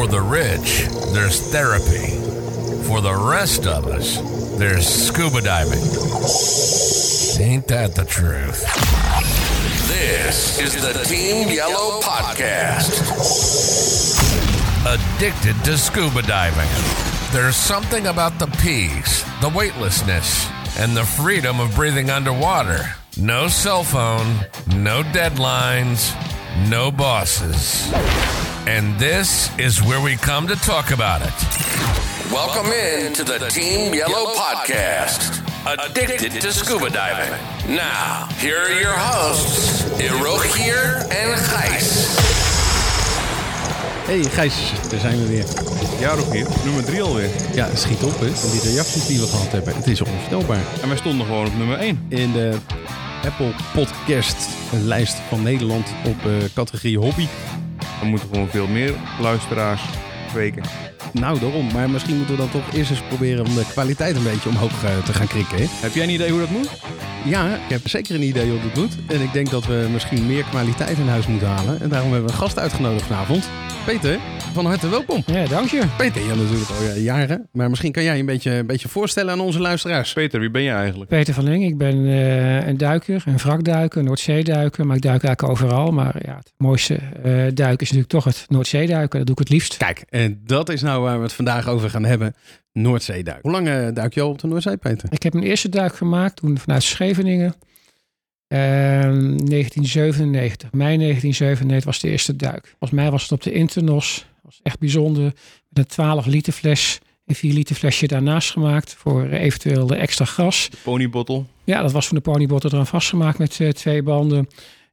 For the rich, there's therapy. For the rest of us, there's scuba diving. Ain't that the truth? This is the Team Yellow Podcast. Addicted to scuba diving. There's something about the peace, the weightlessness, and the freedom of breathing underwater. No cell phone, no deadlines, no bosses. And this is where we come to talk about it. Welcome in to the Team Yellow Podcast. Addicted to scuba diving. Now, here are your hosts, Hirochier and Gijs. Hey Gijs, daar zijn we weer. Ja, Rogier, nummer 3 alweer. Ja, schiet op hè, van die reacties die we gehad hebben. Het is onvoorstelbaar. En wij stonden gewoon op nummer 1. In de Apple Podcast lijst van Nederland op uh, categorie hobby. We moeten gewoon veel meer luisteraars kweken. Nou, daarom. Maar misschien moeten we dan toch eerst eens proberen om de kwaliteit een beetje omhoog uh, te gaan krikken. Hè? Heb jij een idee hoe dat moet? Ja, ik heb zeker een idee hoe dat moet. En ik denk dat we misschien meer kwaliteit in huis moeten halen. En daarom hebben we een gast uitgenodigd vanavond. Peter, van harte welkom. Ja, dank je. Peter, je natuurlijk al jaren. Maar misschien kan jij een beetje, een beetje voorstellen aan onze luisteraars. Peter, wie ben je eigenlijk? Peter van Ling. Ik ben uh, een duiker, een wrakduiker, een Noordzeeduiker. Maar ik duik eigenlijk overal. Maar ja, het mooiste uh, duiken is natuurlijk toch het Noordzeeduiken. Dat doe ik het liefst. Kijk, en dat is nou waar we het vandaag over gaan hebben. Noordzeeduik. Hoe lang uh, duik je al op de Noordzee, Peter? Ik heb mijn eerste duik gemaakt toen vanuit Scheveningen. Uh, 1997, mei 1997 was de eerste duik. Volgens mij was het op de Internos. Dat was echt bijzonder. Met een 12 liter fles, een 4 liter flesje daarnaast gemaakt voor eventueel de extra gas. De ponybottle? Ja, dat was van de ponybottle eraan vastgemaakt met uh, twee banden.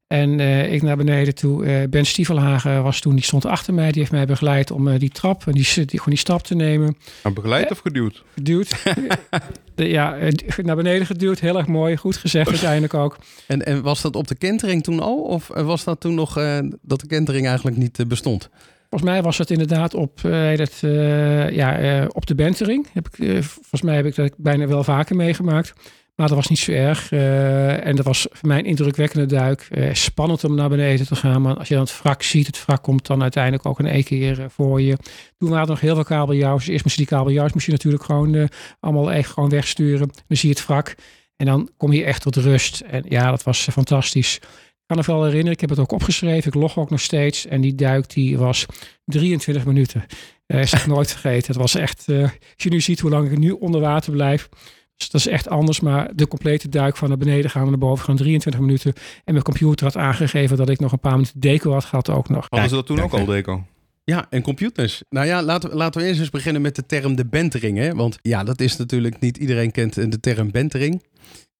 En uh, ik naar beneden toe. Uh, ben Stiefelhagen was toen, die stond achter mij. Die heeft mij begeleid om uh, die trap, die, die, gewoon die stap te nemen. Maar begeleid of geduwd? Geduwd. ja, naar beneden geduwd. Heel erg mooi. Goed gezegd uiteindelijk ook. En, en was dat op de kentering toen al? Of was dat toen nog dat de kentering eigenlijk niet bestond? Volgens mij was het inderdaad op, het, ja, op de bentering. Heb ik, volgens mij heb ik dat bijna wel vaker meegemaakt. Maar dat was niet zo erg. Uh, en dat was voor mij een indrukwekkende duik. Uh, spannend om naar beneden te gaan. Maar als je dan het wrak ziet, het wrak komt dan uiteindelijk ook in één keer uh, voor je. Toen waren er nog heel veel kabeljauws. Eerst moest je die kabeljauws moest je natuurlijk gewoon allemaal echt gewoon wegsturen. Dan zie je het wrak. En dan kom je echt tot rust. En ja, dat was fantastisch. Ik kan me wel herinneren, ik heb het ook opgeschreven. Ik log ook nog steeds. En die duik die was 23 minuten. Uh, is ik nooit vergeten. Het was echt, als je nu ziet hoe lang ik nu onder water blijf. Dus dat is echt anders. Maar de complete duik van naar beneden gaan en naar boven gaan 23 minuten. En mijn computer had aangegeven dat ik nog een paar minuten deco had gehad ook nog. Hadden ze dat toen ook al deco? Ja, en computers. Nou ja, laten we, laten we eerst eens beginnen met de term de bentering. Hè? Want ja, dat is natuurlijk niet iedereen kent de term bentering.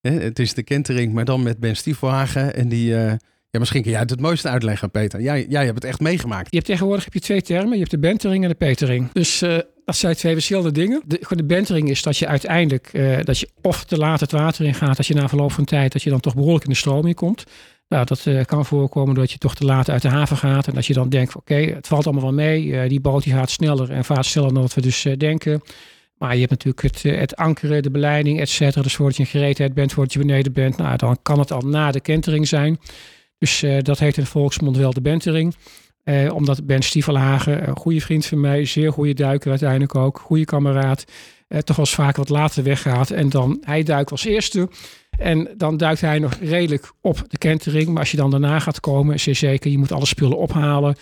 Het is de kentering, maar dan met Ben Stiefelhagen. En die... Uh, misschien kun jij het het mooiste uitleggen, Peter. Jij, jij hebt het echt meegemaakt. Je hebt tegenwoordig heb je twee termen. Je hebt de bentering en de petering. Dus uh, dat zijn twee verschillende dingen. De, de bentering is dat je uiteindelijk uh, dat je of te laat het water in gaat, dat je na verloop van tijd dat je dan toch behoorlijk in de stroming komt. Nou, dat uh, kan voorkomen dat je toch te laat uit de haven gaat en dat je dan denkt: oké, het valt allemaal wel mee. Die boot gaat sneller en vaart sneller dan wat we dus denken. Maar je hebt natuurlijk het, het ankeren, de beleiding, et cetera. Dus voordat je in gereedheid bent, voordat je beneden bent, nou, dan kan het al na de kentering zijn. Dus dat heet in volksmond wel de bentering. Eh, omdat Ben Stiefelhagen, een goede vriend van mij, zeer goede duiker uiteindelijk ook, goede kameraad, eh, toch wel eens vaak wat later weggaat. En dan, hij duikt als eerste. En dan duikt hij nog redelijk op de kentering. Maar als je dan daarna gaat komen, zeer zeker, je moet alle spullen ophalen.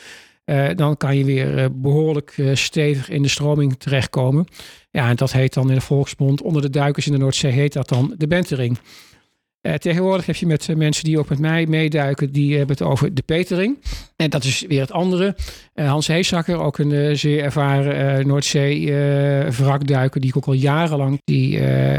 Dan kan je weer behoorlijk stevig in de stroming terechtkomen. Ja, en dat heet dan in de volksmond, onder de duikers in de Noordzee heet dat dan de bentering. Uh, tegenwoordig heb je met uh, mensen die ook met mij meeduiken, die hebben het over de petering. En dat is weer het andere. Uh, Hans Heesakker, ook een zeer ervaren Noordzee wrakduiker, die ik ook al jarenlang, die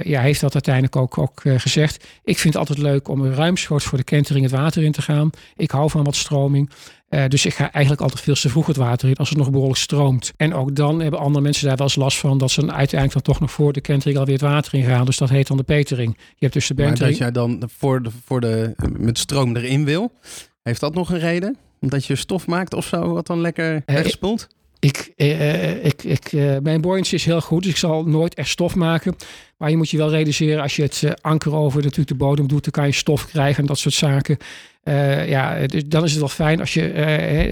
ja, heeft dat uiteindelijk ook, ook gezegd. Ik vind het altijd leuk om ruimschoots voor de kentering het water in te gaan. Ik hou van wat stroming. Uh, dus ik ga eigenlijk altijd veel te vroeg het water in als het nog behoorlijk stroomt. En ook dan hebben andere mensen daar wel eens last van dat ze uiteindelijk dan toch nog voor de kentering alweer het water in gaan. Dus dat heet dan de petering. Je hebt dus de bentering. Maar dat jij dan voor de, voor de, met stroom erin wil, heeft dat nog een reden? Omdat je stof maakt of zo, wat dan lekker wegspoelt? Ik, eh, ik, ik, uh, mijn buoyancy is heel goed, dus ik zal nooit echt stof maken. Maar je moet je wel realiseren, als je het uh, anker over natuurlijk de bodem doet, dan kan je stof krijgen en dat soort zaken. Uh, ja, dus dan is het wel fijn als je,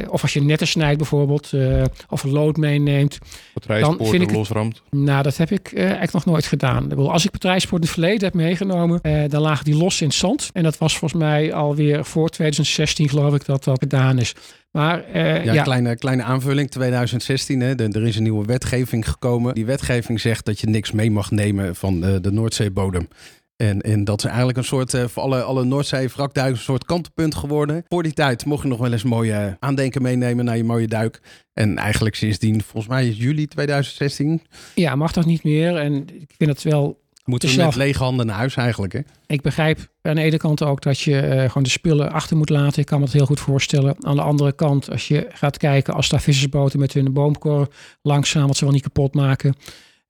uh, of als je netten snijdt bijvoorbeeld, uh, of een lood meeneemt. Dan vind ik losramt? nou, dat heb ik eigenlijk nog nooit gedaan. Als ik patrijspoort in het verleden heb meegenomen, dan lagen die los in het zand. En dat was volgens mij alweer voor 2016 geloof ik dat dat gedaan is. Maar, uh, ja, ja, Kleine, kleine aanvulling. 2016, hè, de, er is een nieuwe wetgeving gekomen. Die wetgeving zegt dat je niks mee mag nemen van de, de Noordzeebodem. En, en dat is eigenlijk een soort, uh, voor alle, alle Noordzee-wrakduikers, een soort kantelpunt geworden. Voor die tijd mocht je nog wel eens mooie aandenken meenemen naar je mooie duik. En eigenlijk sindsdien, volgens mij is juli 2016. Ja, mag dat niet meer. En ik vind het wel Moeten we met lege handen naar huis eigenlijk, hè? Ik begrijp aan de ene kant ook dat je uh, gewoon de spullen achter moet laten. Ik kan me dat heel goed voorstellen. Aan de andere kant, als je gaat kijken, als daar vissersboten met hun boomkor langzaam, wat ze wel niet kapot maken.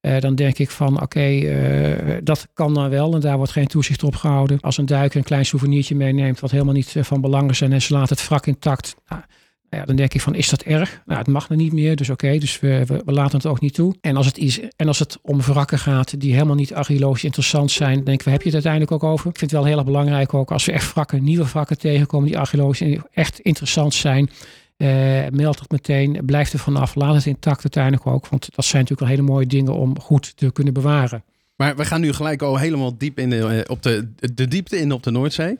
Uh, dan denk ik van, oké, uh, dat kan dan wel. En daar wordt geen toezicht op gehouden. Als een duiker een klein souvenirtje meeneemt, wat helemaal niet van belang is. En ze laat het wrak intact. Nou, ja, dan denk ik van, is dat erg? Nou, het mag er niet meer, dus oké, dus we, we, laten het ook niet toe. En als het, en als het om wrakken gaat die helemaal niet archeologisch interessant zijn, denk ik, waar heb je het uiteindelijk ook over? Ik vind het wel heel erg belangrijk ook, als we echt wrakken, nieuwe wrakken tegenkomen die archeologisch echt interessant zijn, uh, meld het meteen, blijf er vanaf, laat het intact uiteindelijk ook, want dat zijn natuurlijk wel hele mooie dingen om goed te kunnen bewaren. Maar we gaan nu gelijk al helemaal diep in de, eh, op de, de diepte in op de Noordzee.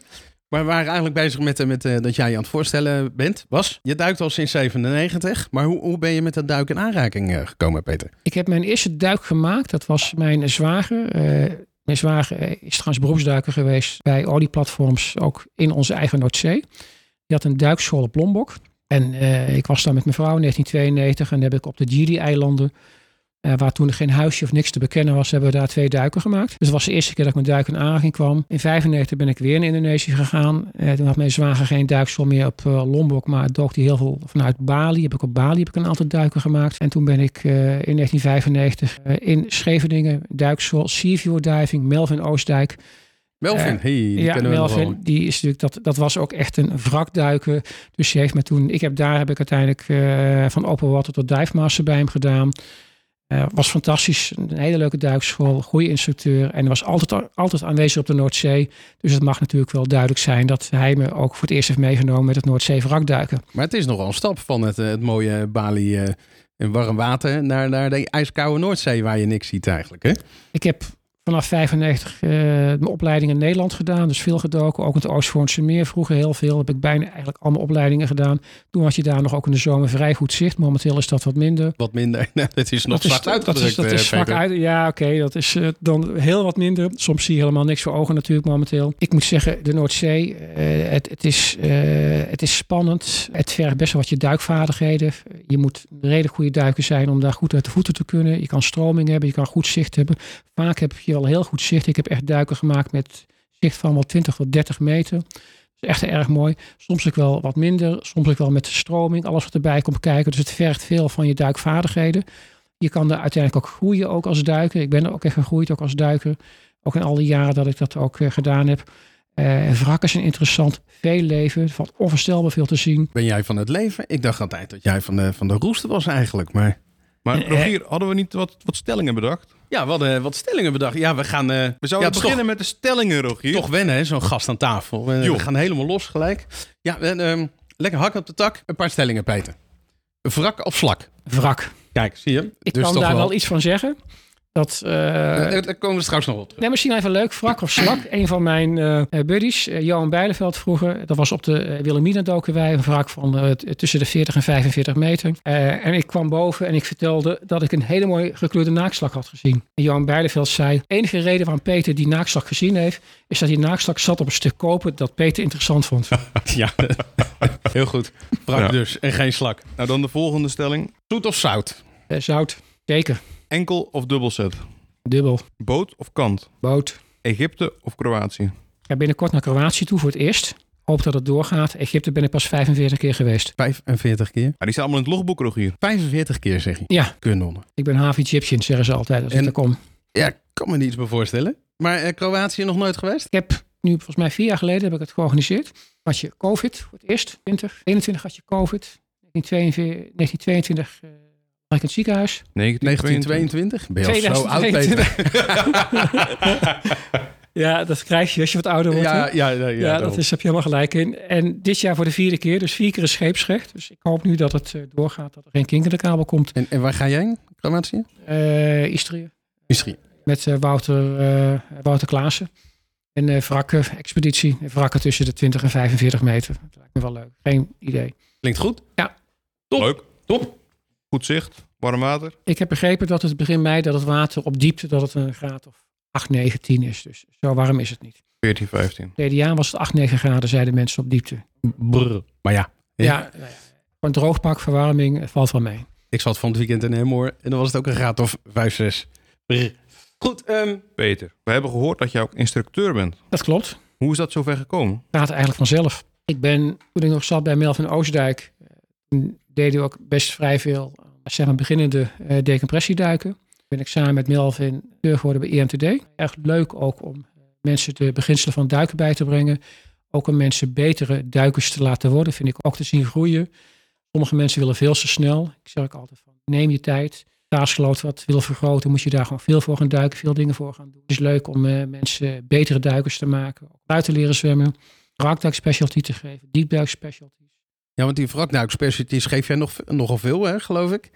Maar we waren eigenlijk bezig met, met uh, dat jij je aan het voorstellen bent. Was, je duikt al sinds 97. Maar hoe, hoe ben je met dat duik in aanraking uh, gekomen, Peter? Ik heb mijn eerste duik gemaakt. Dat was mijn zwager. Uh, mijn zwager is trouwens beroepsduiker geweest bij olieplatforms. Ook in onze eigen Noordzee. Die had een duikschool op Lombok. En ik was daar met mijn vrouw in 1992. En heb ik op de Gili-eilanden uh, waar toen geen huisje of niks te bekennen was, hebben we daar twee duiken gemaakt. Dus dat was de eerste keer dat ik met duiken in aanraking kwam. In 95 ben ik weer in Indonesië gegaan. Uh, toen had mijn zwager geen duikschool meer op Lombok, maar dook die heel veel vanuit Bali. Heb ik op Bali heb ik een aantal duiken gemaakt. En toen ben ik in 1995 in Scheveningen duikschool, Seaview Diving, Melvin Oostdijk. Melvin, hey, die ja, Melvin, die is natuurlijk dat, dat was ook echt een wrakduiken. Dus die heeft me toen, ik heb daar heb ik uiteindelijk van open water tot dive master bij hem gedaan. Uh, was fantastisch. Een hele leuke duikschool, goede instructeur. En was altijd, altijd aanwezig op de Noordzee. Dus het mag natuurlijk wel duidelijk zijn dat hij me ook voor het eerst heeft meegenomen met het Noordzee wrakduiken. Maar het is nogal een stap van het, eh, het mooie Bali uh, in warm water naar, naar de ijskoude Noordzee waar je niks ziet eigenlijk. Hè? Ik heb vanaf 95 uh, mijn opleiding in Nederland gedaan. Dus veel gedoken. Ook in het Oostvoornse meer. Vroeger heel veel. Heb ik bijna eigenlijk alle opleidingen gedaan. Toen had je daar nog ook in de zomer vrij goed zicht. Momenteel is dat wat minder. Wat minder. dat is nog zwak uitgedrukt. Dat is, dat is eh, zwak uit. Ja, oké. Okay, dat is uh, dan heel wat minder. Soms zie je helemaal niks voor ogen natuurlijk momenteel. Ik moet zeggen, de Noordzee. Uh, het, het, is, het is spannend. Het vergt best wel wat je duikvaardigheden. Je moet redelijk goede duiker zijn om daar goed uit de voeten te kunnen. Je kan stroming hebben. Je kan goed zicht hebben. Vaak heb je al heel goed zicht. Ik heb echt duiken gemaakt met zicht van wel 20 tot 30 meter. Dat is echt erg mooi. Soms ook wel wat minder. Soms ook wel met de stroming. Alles wat erbij komt kijken. Dus het vergt veel van je duikvaardigheden. Je kan er uiteindelijk ook groeien, ook als duiker. Ik ben er ook echt gegroeid, ook als duiker. Ook in al die jaren dat ik dat ook uh, gedaan heb. Uh, wrakken zijn interessant. Veel leven. Er valt onvoorstelbaar veel te zien. Ben jij van het leven? Ik dacht altijd dat jij van de, van de roesten was eigenlijk. Maar, maar Rogier, hadden we niet wat, wat stellingen bedacht? Ja, we hadden wat stellingen bedacht. Ja, we gaan... Uh, we zouden ja, beginnen toch, met de stellingen, Rogier. Toch wennen, hè, zo'n gast aan tafel. We, we, gaan helemaal los gelijk. Ja, uh, lekker hak op de tak. Een paar stellingen, Peter. Wrak of slak? Wrak. Kijk, zie je? Ik dus kan daar wel... wel iets van zeggen. Dat, uh, daar komen we straks nog op. Nee, misschien even leuk. Wrak of slak. een van mijn uh, buddies, uh, Johan Bijleveld vroeger. Dat was op de uh, Wilhelmina doken wij. Een wrak van tussen de 40 en 45 meter. en ik kwam boven en ik vertelde dat ik een hele mooie gekleurde naakslag had gezien. En Johan Bijleveld zei, enige reden waarom Peter die naakslag gezien heeft... is dat die naakslag zat op een stuk koper dat Peter interessant vond. ja, heel goed. Wrak ja. dus en geen slak. Nou, dan de volgende stelling. Zoet of zout? zout, zeker. Enkel of dubbel set? Dubbel. Boot of kant? Boot. Egypte of Kroatië? Ik ga binnenkort naar Kroatië toe voor het eerst. Hoop dat het doorgaat. Egypte ben ik pas 45 keer geweest. 45 keer? Maar die staan allemaal in het logboek, Rogier. 45 keer, zeg je? Ja. Kanonnen. Ik ben half Egyptian, zeggen ze altijd als en, ik er kom. Ja, ik kan me niets meer voorstellen. Maar uh, Kroatië nog nooit geweest? Ik heb nu, volgens mij vier jaar geleden, heb ik het georganiseerd. Had je COVID voor het eerst, 20. 21 had je COVID. 1922, 1922 uh, in het ziekenhuis. 1922. 1922? Ben je al zo oud, Peter? 2022. ja, dat krijg je als je wat ouder wordt. Ja, ja, ja, ja, Ja, dat is, heb je helemaal gelijk in. En dit jaar voor de vierde keer, dus vier keer een scheepsrecht. Dus ik hoop nu dat het eh, doorgaat, dat er geen kink in de kabel komt. En, en waar ga jij heen? Kroatië? Eh Istrië, Istrië. met eh, Wouter, eh Wouter Klaassen. En eh wrakken, expeditie. Wrakken tussen de 20 en 45 meter. Dat lijkt me wel leuk. Geen idee. Klinkt goed. Top. Leuk. Top. Goed zicht. Warm water. Ik heb begrepen dat het begin mei, dat het water op diepte, dat het een graad of 8, 9, 10 is. Dus zo warm is het niet. 14, 15. Verleden jaar was het 8, 9 graden, zeiden mensen op diepte. Brr. Maar ja, Ja, Ja. ja, ja. Gewoon droogpak, verwarming, het valt wel mee. ik zat van het weekend in Hemmoor en dan was het ook een graad of 5, 6. Brr. Goed, ehm, Peter, we hebben gehoord dat jij ook instructeur bent. Dat klopt. Hoe is dat zover gekomen? gaat eigenlijk vanzelf. Ik ben, toen ik nog zat bij Melvin Oostdijk, eh, deden we ook best vrij veel zeg maar, beginnende eh, decompressieduiken. Ben ik samen met Melvin deur geworden bij EMTD. Echt leuk ook om eh, mensen de beginselen van duiken bij te brengen. Ook om mensen betere duikers te laten worden, vind ik ook te zien groeien. Sommige mensen willen veel te snel. Ik zeg altijd van, neem je tijd. Staatsgeloot wat wil vergroten, moet je daar gewoon veel voor gaan duiken, veel dingen voor gaan doen. Het is leuk om eh, mensen betere duikers te maken. Buiten leren zwemmen wrakduik specialty te geven, diepduik specialties. Ja, want die wrakduik specialties geef jij nog, nogal veel, hè, geloof ik.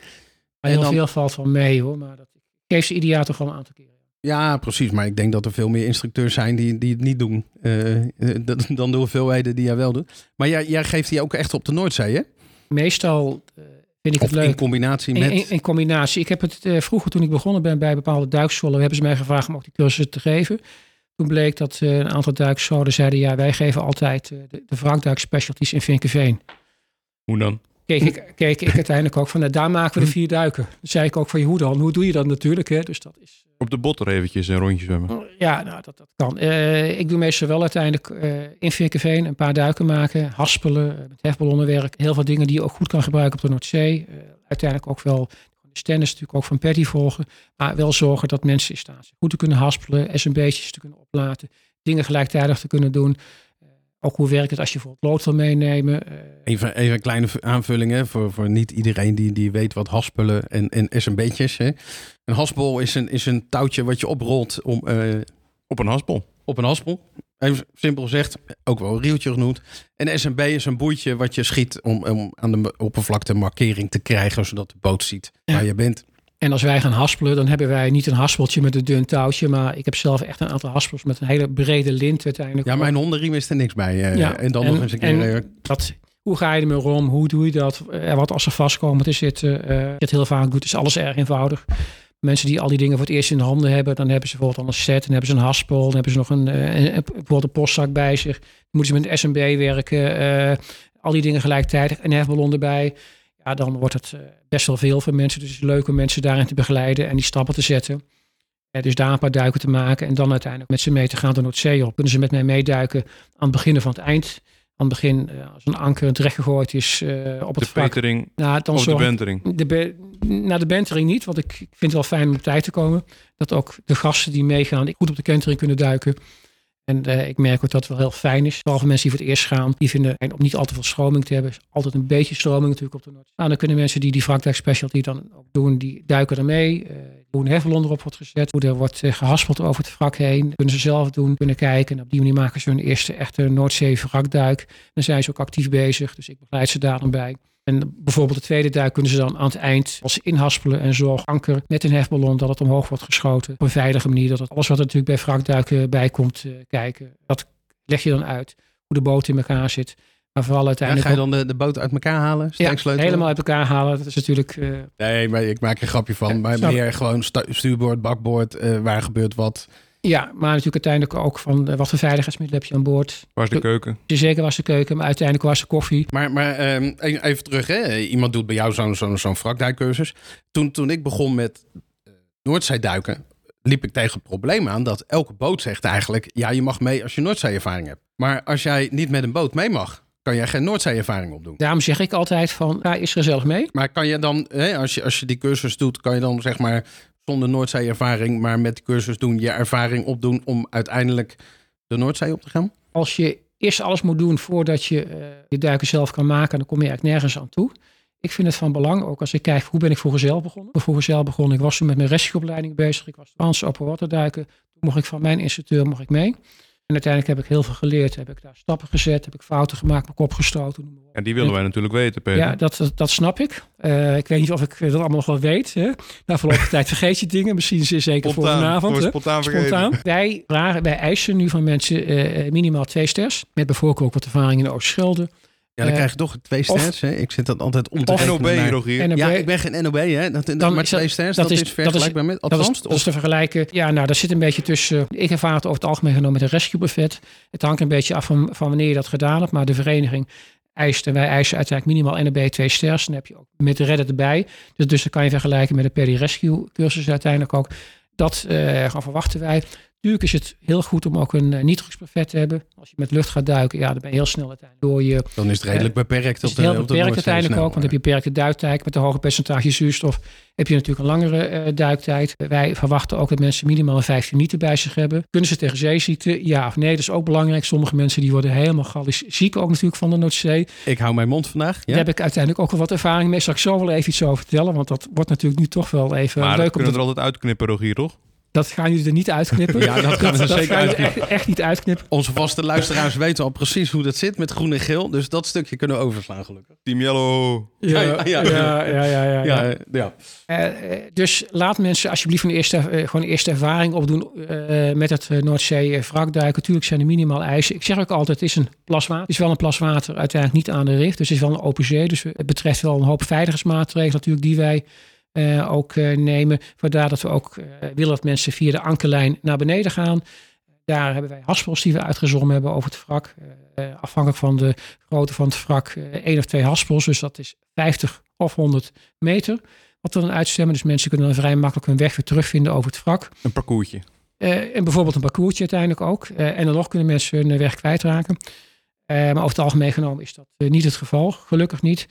Maar heel dan- veel valt wel mee hoor, maar dat, ik geef ze ieder jaar toch wel een aantal keren. Ja, precies. Maar ik denk dat er veel meer instructeurs zijn die, die het niet doen. eh, eh, dat- dan de hoeveelheden die jij wel doet. Maar jij, jij geeft die ook echt op de Noordzee, hè? Meestal eh, vind ik Of het in leuk. combinatie In, met... in, in combinatie. Ik heb het vroeger toen ik begonnen ben bij bepaalde duikscholen, hebben ze mij gevraagd om ook die cursussen te geven. Toen bleek dat een aantal duikscholen zeiden, ja wij geven altijd de, de wrakduik specialties in Vinkenveen. Hoe dan? Keek ik, keek ik uiteindelijk ook van, nou, daar maken we de vier duiken. Dan zei ik ook van, hoe dan? Hoe doe je dat natuurlijk? Hè? Dus dat is... Op de botter eventjes een rondje zwemmen. Ja, nou, dat, dat kan. Eh, ik doe meestal wel uiteindelijk eh in Vinkenveen een paar duiken maken, haspelen, eh, met hefballonnenwerk. Heel veel dingen die je ook goed kan gebruiken op de Noordzee. Eh, uiteindelijk ook wel de standards natuurlijk ook van Paddy volgen. Maar wel zorgen dat mensen in staat zijn goed te kunnen haspelen, SMB'tjes te kunnen oplaten, dingen gelijktijdig te kunnen doen. Ook hoe werkt het als je bijvoorbeeld lood wil meenemen. Eh, Even, even een kleine aanvulling hè, voor, voor niet iedereen die, die weet wat haspelen en, en SMB'tjes. Hè. Een haspel is een, is een touwtje wat je oprolt om, eh, Op een haspel. op een haspel. Even simpel gezegd, ook wel een rieltje genoemd. En SMB is een boeitje wat je schiet om, om aan de oppervlakte markering te krijgen, zodat de boot ziet waar je bent. En als wij gaan haspelen, dan hebben wij niet een haspeltje met een dun touwtje. Maar ik heb zelf echt een aantal haspels met een hele brede lint uiteindelijk. Ja, mijn hondenriem is er niks bij. eh, Ja, en dan en- nog eens een keer... eh, dat, hoe ga je ermee om? Hoe doe je dat? Eh, wat als ze vastkomen te zitten? het heel vaak doet, is alles erg eenvoudig. Mensen die al die dingen voor het eerst in de handen hebben, dan hebben ze bijvoorbeeld al een set, dan hebben ze een haspel, dan hebben ze nog een, een- bijvoorbeeld een postzak bij zich. Dan moeten ze met een SMB werken, al die dingen gelijktijdig, een hefballon erbij. Ja, dan wordt het eh, best wel veel voor mensen. Dus het is leuk om mensen daarin te begeleiden en die stappen te zetten. Eh, dus daar een paar duiken te maken en dan uiteindelijk met ze mee te gaan de Noordzee op. Kunnen ze met mij meeduiken aan het begin van het eind. Aan het begin, eh, als een anker terecht gegooid is eh, op het De vlak. petering Nou, dan of de bentering. de be- naar de bentering niet, want ik ik vind het wel fijn om op tijd te komen. Dat ook de gasten die meegaan goed op de kentering kunnen duiken. En eh, ik merk ook dat het wel heel fijn is. Vooral voor mensen die voor het eerst gaan. Die vinden fijn om niet al te veel stroming te hebben. Altijd een beetje stroming natuurlijk op de Noord. Nou, dan kunnen mensen die die wrakduik specialty dan ook doen. Die duiken ermee. eh hoe een hefballon erop wordt gezet. Hoe er wordt eh, gehaspeld over het wrak heen. Kunnen ze zelf doen. Kunnen kijken. En op die manier maken ze hun eerste echte Noordzee wrakduik. Dan zijn ze ook actief bezig. Dus ik begeleid ze daar dan bij. En bijvoorbeeld de tweede duik kunnen ze dan aan het eind als inhaspelen en zorg anker met een hefballon dat het omhoog wordt geschoten. Op een veilige manier. Dat het alles wat er natuurlijk bij wrakduiken bij komt eh, kijken. Dat leg je dan uit. Hoe de boot in elkaar zit. Maar vooral ja, uiteindelijk ga je dan de, de boot uit elkaar halen? ja, helemaal uit elkaar halen. Dat is natuurlijk... eh, Nee, maar ik maak er een grapje van. Ja, maar meer gewoon stuurboord, bakboord, eh, waar gebeurt wat. Ja, maar natuurlijk uiteindelijk ook van eh, wat voor veiligheidsmiddelen heb je aan boord. Waar is de keuken? Je zeker was de keuken, maar uiteindelijk was de koffie. Maar, maar ehm, e- even terug, hè. iemand doet bij jou zo'n zo'n zo'n wrakduikcursus. Toen, toen ik begon met eh, Noordzeeduiken, liep ik tegen het probleem aan dat elke boot zegt eigenlijk... ja, je mag mee als je Noordzeeervaring hebt. Maar als jij niet met een boot mee mag, kan jij geen Noordzeeervaring opdoen. Daarom zeg ik altijd van, ja, is er gezellig mee. Maar kan je dan, hè, als, je, als je die cursus doet, kan je dan zeg maar zonder Noordzee-ervaring, maar met cursus doen, je ervaring opdoen om uiteindelijk de Noordzee op te gaan? als je eerst alles moet doen voordat je eh, je duiken zelf kan maken, dan kom je eigenlijk nergens aan toe. Ik vind het van belang, ook als ik kijk hoe ben ik vroeger zelf begonnen. Vroeger zelf begonnen, ik was toen met mijn rescueopleiding bezig. Ik was Frans open water duiken. Toen mocht ik van mijn instructeur mocht ik mee. En uiteindelijk heb ik heel veel geleerd. Heb ik daar stappen gezet, heb ik fouten gemaakt, mijn kop gestoten. En die willen wij natuurlijk weten, Peter. Ja, dat, dat, dat snap ik. Eh, ik weet niet of ik dat allemaal nog wel weet. Hè. Na verloop van tijd vergeet je dingen. Misschien zeker voor vanavond. voor spontaan. Spontaan. Wij, vragen, wij eisen nu van mensen eh, minimaal twee sters. Met bijvoorbeeld ook wat ervaring in de Oosterschelde. Ja, dan Eh, krijg je toch twee sterren. hè? Ik zit dat altijd om te of NOB, naar- Rogier. Ja, ik ben geen NOB, hè? Dat, Dan maar dat- twee sterren, dat dat, is- dat vergelijkbaar met Dat is, althans. dat is te vergelijken. Ja, nou, daar zit een beetje tussen. Ik ervaar het over het algemeen genomen met een rescue buffet. Het hangt een beetje af van, van wanneer je dat gedaan hebt. Maar de vereniging eist, en wij eisen uiteindelijk minimaal NB 2 sterren. Dan heb je ook met de redder erbij. Dus, dus dan kan je vergelijken met de PD Rescue cursus uiteindelijk ook. Dat eh, gaan verwachten wij. Natuurlijk is het heel goed om ook een uh, te hebben. Als je met lucht gaat duiken, ja, dan ben je heel snel uiteindelijk door je dan is het redelijk beperkt is op het de, heel op de beperkt uiteindelijk snel, ook. Want heb je beperkte duiktijd met een hoge percentage zuurstof. Heb je natuurlijk een langere eh, duiktijd. Wij verwachten ook dat mensen minimaal een 15 liter bij zich hebben. Kunnen ze tegen zeeziekte? Ja of nee? Dat is ook belangrijk. Sommige mensen die worden helemaal gallisch ziek ook natuurlijk van de Noordzee. Ik hou mijn mond vandaag. Ja? Daar heb ik uiteindelijk ook wel wat ervaring mee. Zal ik zo wel even iets over vertellen. Want dat wordt natuurlijk nu toch wel even Maar leuk. Om kunnen we er altijd uitknippen, Rogier, toch? Dat gaan jullie er niet uitknippen. Ja, dat gaan we dat zeker gaan jullie uitknippen. echt, echt niet uitknippen. Onze vaste luisteraars weten al precies hoe dat zit met groen en geel. Dus dat stukje kunnen we overslaan, gelukkig. Team Yellow. Ja, ja, ja. ja, ja, ja, ja, ja. Ja, ja. Eh, eh, dus laat mensen alsjeblieft een eerste, eh, gewoon een eerste ervaring opdoen eh, met het eh, Noordzee eh, wrakduiken. Natuurlijk zijn er minimaal eisen. Ik zeg ook altijd, het is een plas water. Het is wel een plas water, uiteindelijk niet aan de rift. Dus het is wel een open zee. Dus het betreft wel een hoop veiligheidsmaatregelen natuurlijk die wij eh, ook eh, nemen. Vandaar dat we ook eh, willen dat mensen via de ankerlijn naar beneden gaan. Daar hebben wij haspels die we uitgezonden hebben over het wrak. Afhankelijk van de grootte van het wrak, één of twee haspels. Dus dat is 50 of 100 meter wat we dan uitstemmen. Dus mensen kunnen dan vrij makkelijk hun weg weer terugvinden over het wrak. Een parcoursje. En bijvoorbeeld een parcoursje uiteindelijk ook. En dan nog kunnen mensen hun weg kwijtraken. Maar over het algemeen genomen is dat niet het geval. Gelukkig niet.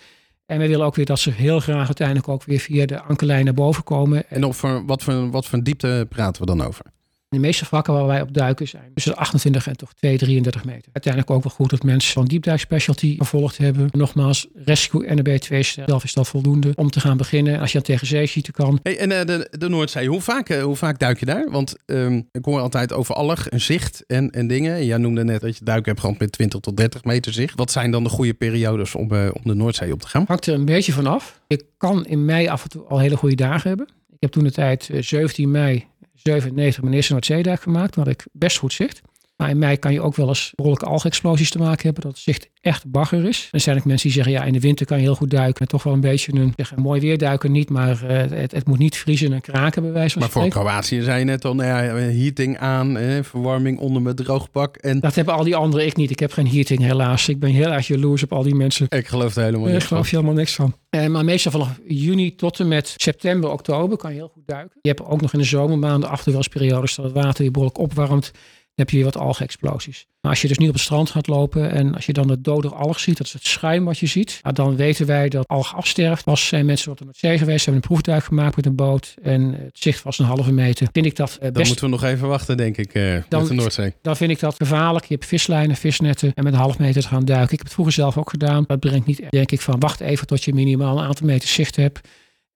En we willen ook weer dat ze heel graag uiteindelijk ook weer via de ankerlijn naar boven komen. En op wat, voor, wat voor diepte praten we dan over? De meeste vlakken waar wij op duiken zijn tussen de 28 en toch 2, 33 meter. Uiteindelijk ook wel goed dat mensen van diepduik specialty gevolgd hebben. Nogmaals, rescue NB 2 zelf is dat voldoende om te gaan beginnen. Als je aan tegen zeeziekte kan. Hey, en eh, de, de Noordzee, hoe vaak, eh, hoe vaak duik je daar? Want ehm, ik hoor altijd over allig, zicht en, en dingen. Jij noemde net dat je duiken hebt gehad met 20 tot 30 meter zicht. Wat zijn dan de goede periodes om, eh, om de Noordzee op te gaan? Hangt er een beetje vanaf. Je kan in mei af en toe al hele goede dagen hebben. Ik heb toen de tijd eh, 17 mei 97 mijn eerste Noordzeedag gemaakt. Toen had ik best goed zicht. Maar in mei kan je ook wel eens behoorlijke algexplosies te maken hebben. Dat het zicht echt bagger is. Er zijn ook mensen die zeggen, ja, in de winter kan je heel goed duiken. Toch wel een beetje een, zeg, mooi weer duiken niet. Maar eh, het, het moet niet vriezen en kraken bij wijze van Maar voor. Kroatië zei je net al, nou ja, heating aan, eh, verwarming onder mijn droogpak. En Dat hebben al die anderen, ik niet. Ik heb geen heating helaas. Ik ben heel erg jaloers op al die mensen. ik geloof er helemaal niet van. geloof je helemaal niks van. Eh, maar meestal vanaf juni tot en met september, oktober kan je heel goed duiken. Je hebt ook nog in de zomermaanden af en toe wel eens periodes dat het water je behoorlijk opwarmt. Dan heb je weer wat algexplosies. Maar als je dus niet op het strand gaat lopen en als je dan het dode alg ziet, dat is het schuim wat je ziet, nou, dan weten wij dat alg afsterft. Pas zijn mensen op de Noordzee geweest, hebben een proefduik gemaakt met een boot en het zicht was een halve meter. Vind ik dat eh, Dan best moeten we nog even wachten, denk ik, eh Dan- met de Noordzee. dan vind ik dat gevaarlijk. Je hebt vislijnen, visnetten en met een half meter te gaan duiken. Ik heb het vroeger zelf ook gedaan. Dat brengt niet, denk ik, van wacht even tot je minimaal een aantal meter zicht hebt.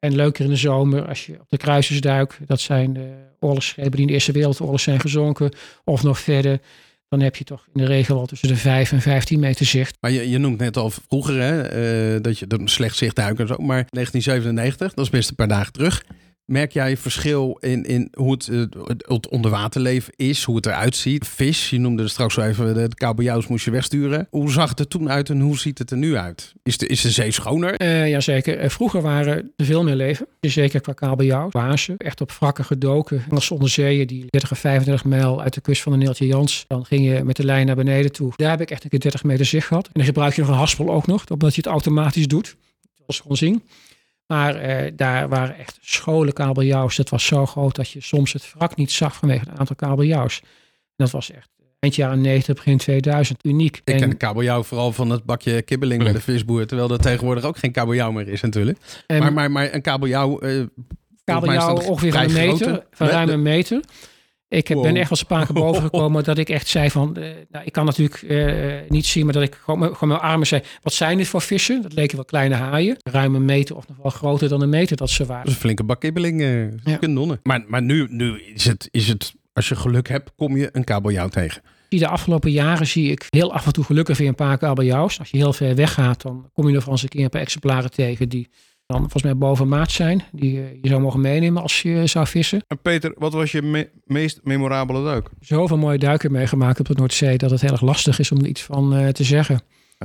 En leuker in de zomer als je op de kruisers duikt. Dat zijn de oorlogsschepen die in de Eerste Wereldoorlog zijn gezonken. Of nog verder. Dan heb je toch in de regel al tussen de 5 en 15 meter zicht. Maar je, je noemt net al vroeger hè, eh, dat je dat slecht zicht duiken en zo. Maar 1997, dat is best een paar dagen terug. Merk jij verschil in, in hoe het, het onderwaterleven is, hoe het eruit ziet? Vis, je noemde er straks zo even, de kabeljauws moest je wegsturen. Hoe zag het er toen uit en hoe ziet het er nu uit? Is de, is de zee schoner? Eh jazeker. Eh, vroeger waren er veel meer leven. Zeker qua kabeljauw. Wazen. Echt op wrakken gedoken. Engelse onderzeeën die 30 of 35 mijl uit de kust van de Neeltje Jans. Dan ging je met de lijn naar beneden toe. Daar heb ik echt een keer 30 meter zicht gehad. En dan gebruik je nog een haspel ook nog. Omdat je het automatisch doet. Dat was gewoon zien. Maar eh, daar waren echt scholen kabeljauws. Dat was zo groot dat je soms het wrak niet zag vanwege het aantal kabeljauws. Dat was echt eind jaren 90, begin 2000 uniek. Ik En- ken de kabeljauw vooral van het bakje kibbeling bij de visboer. Terwijl er tegenwoordig ook geen kabeljauw meer is natuurlijk. en- maar, maar, maar een kabeljauw... eh, mij is kabeljauw dat ongeveer van een meter, grote. van ruim een meter. Ik heb, ben echt wel eens een paar keer boven gekomen dat ik echt zei van... eh, nou, ik kan natuurlijk eh, niet zien, maar dat ik gewoon, gewoon mijn armen zei... Wat zijn dit voor vissen? Dat leken wel kleine haaien. Ruim een meter of nog wel groter dan een meter dat ze Dat waren. is een flinke bak kibbeling. eh Ja. Maar, maar nu, nu is, het, is het, als je geluk hebt, kom je een kabeljauw tegen. De afgelopen jaren zie ik heel af en toe gelukkig weer een paar kabeljauws. Als je heel ver weg gaat, dan kom je voor eens een keer een paar exemplaren tegen... die dan volgens mij boven maat zijn. Die eh, je zou mogen meenemen als je zou vissen. En Peter, wat was je me- meest memorabele duik? Zoveel mooie duiken meegemaakt op de Noordzee... dat het heel erg lastig is om er iets van eh, te zeggen.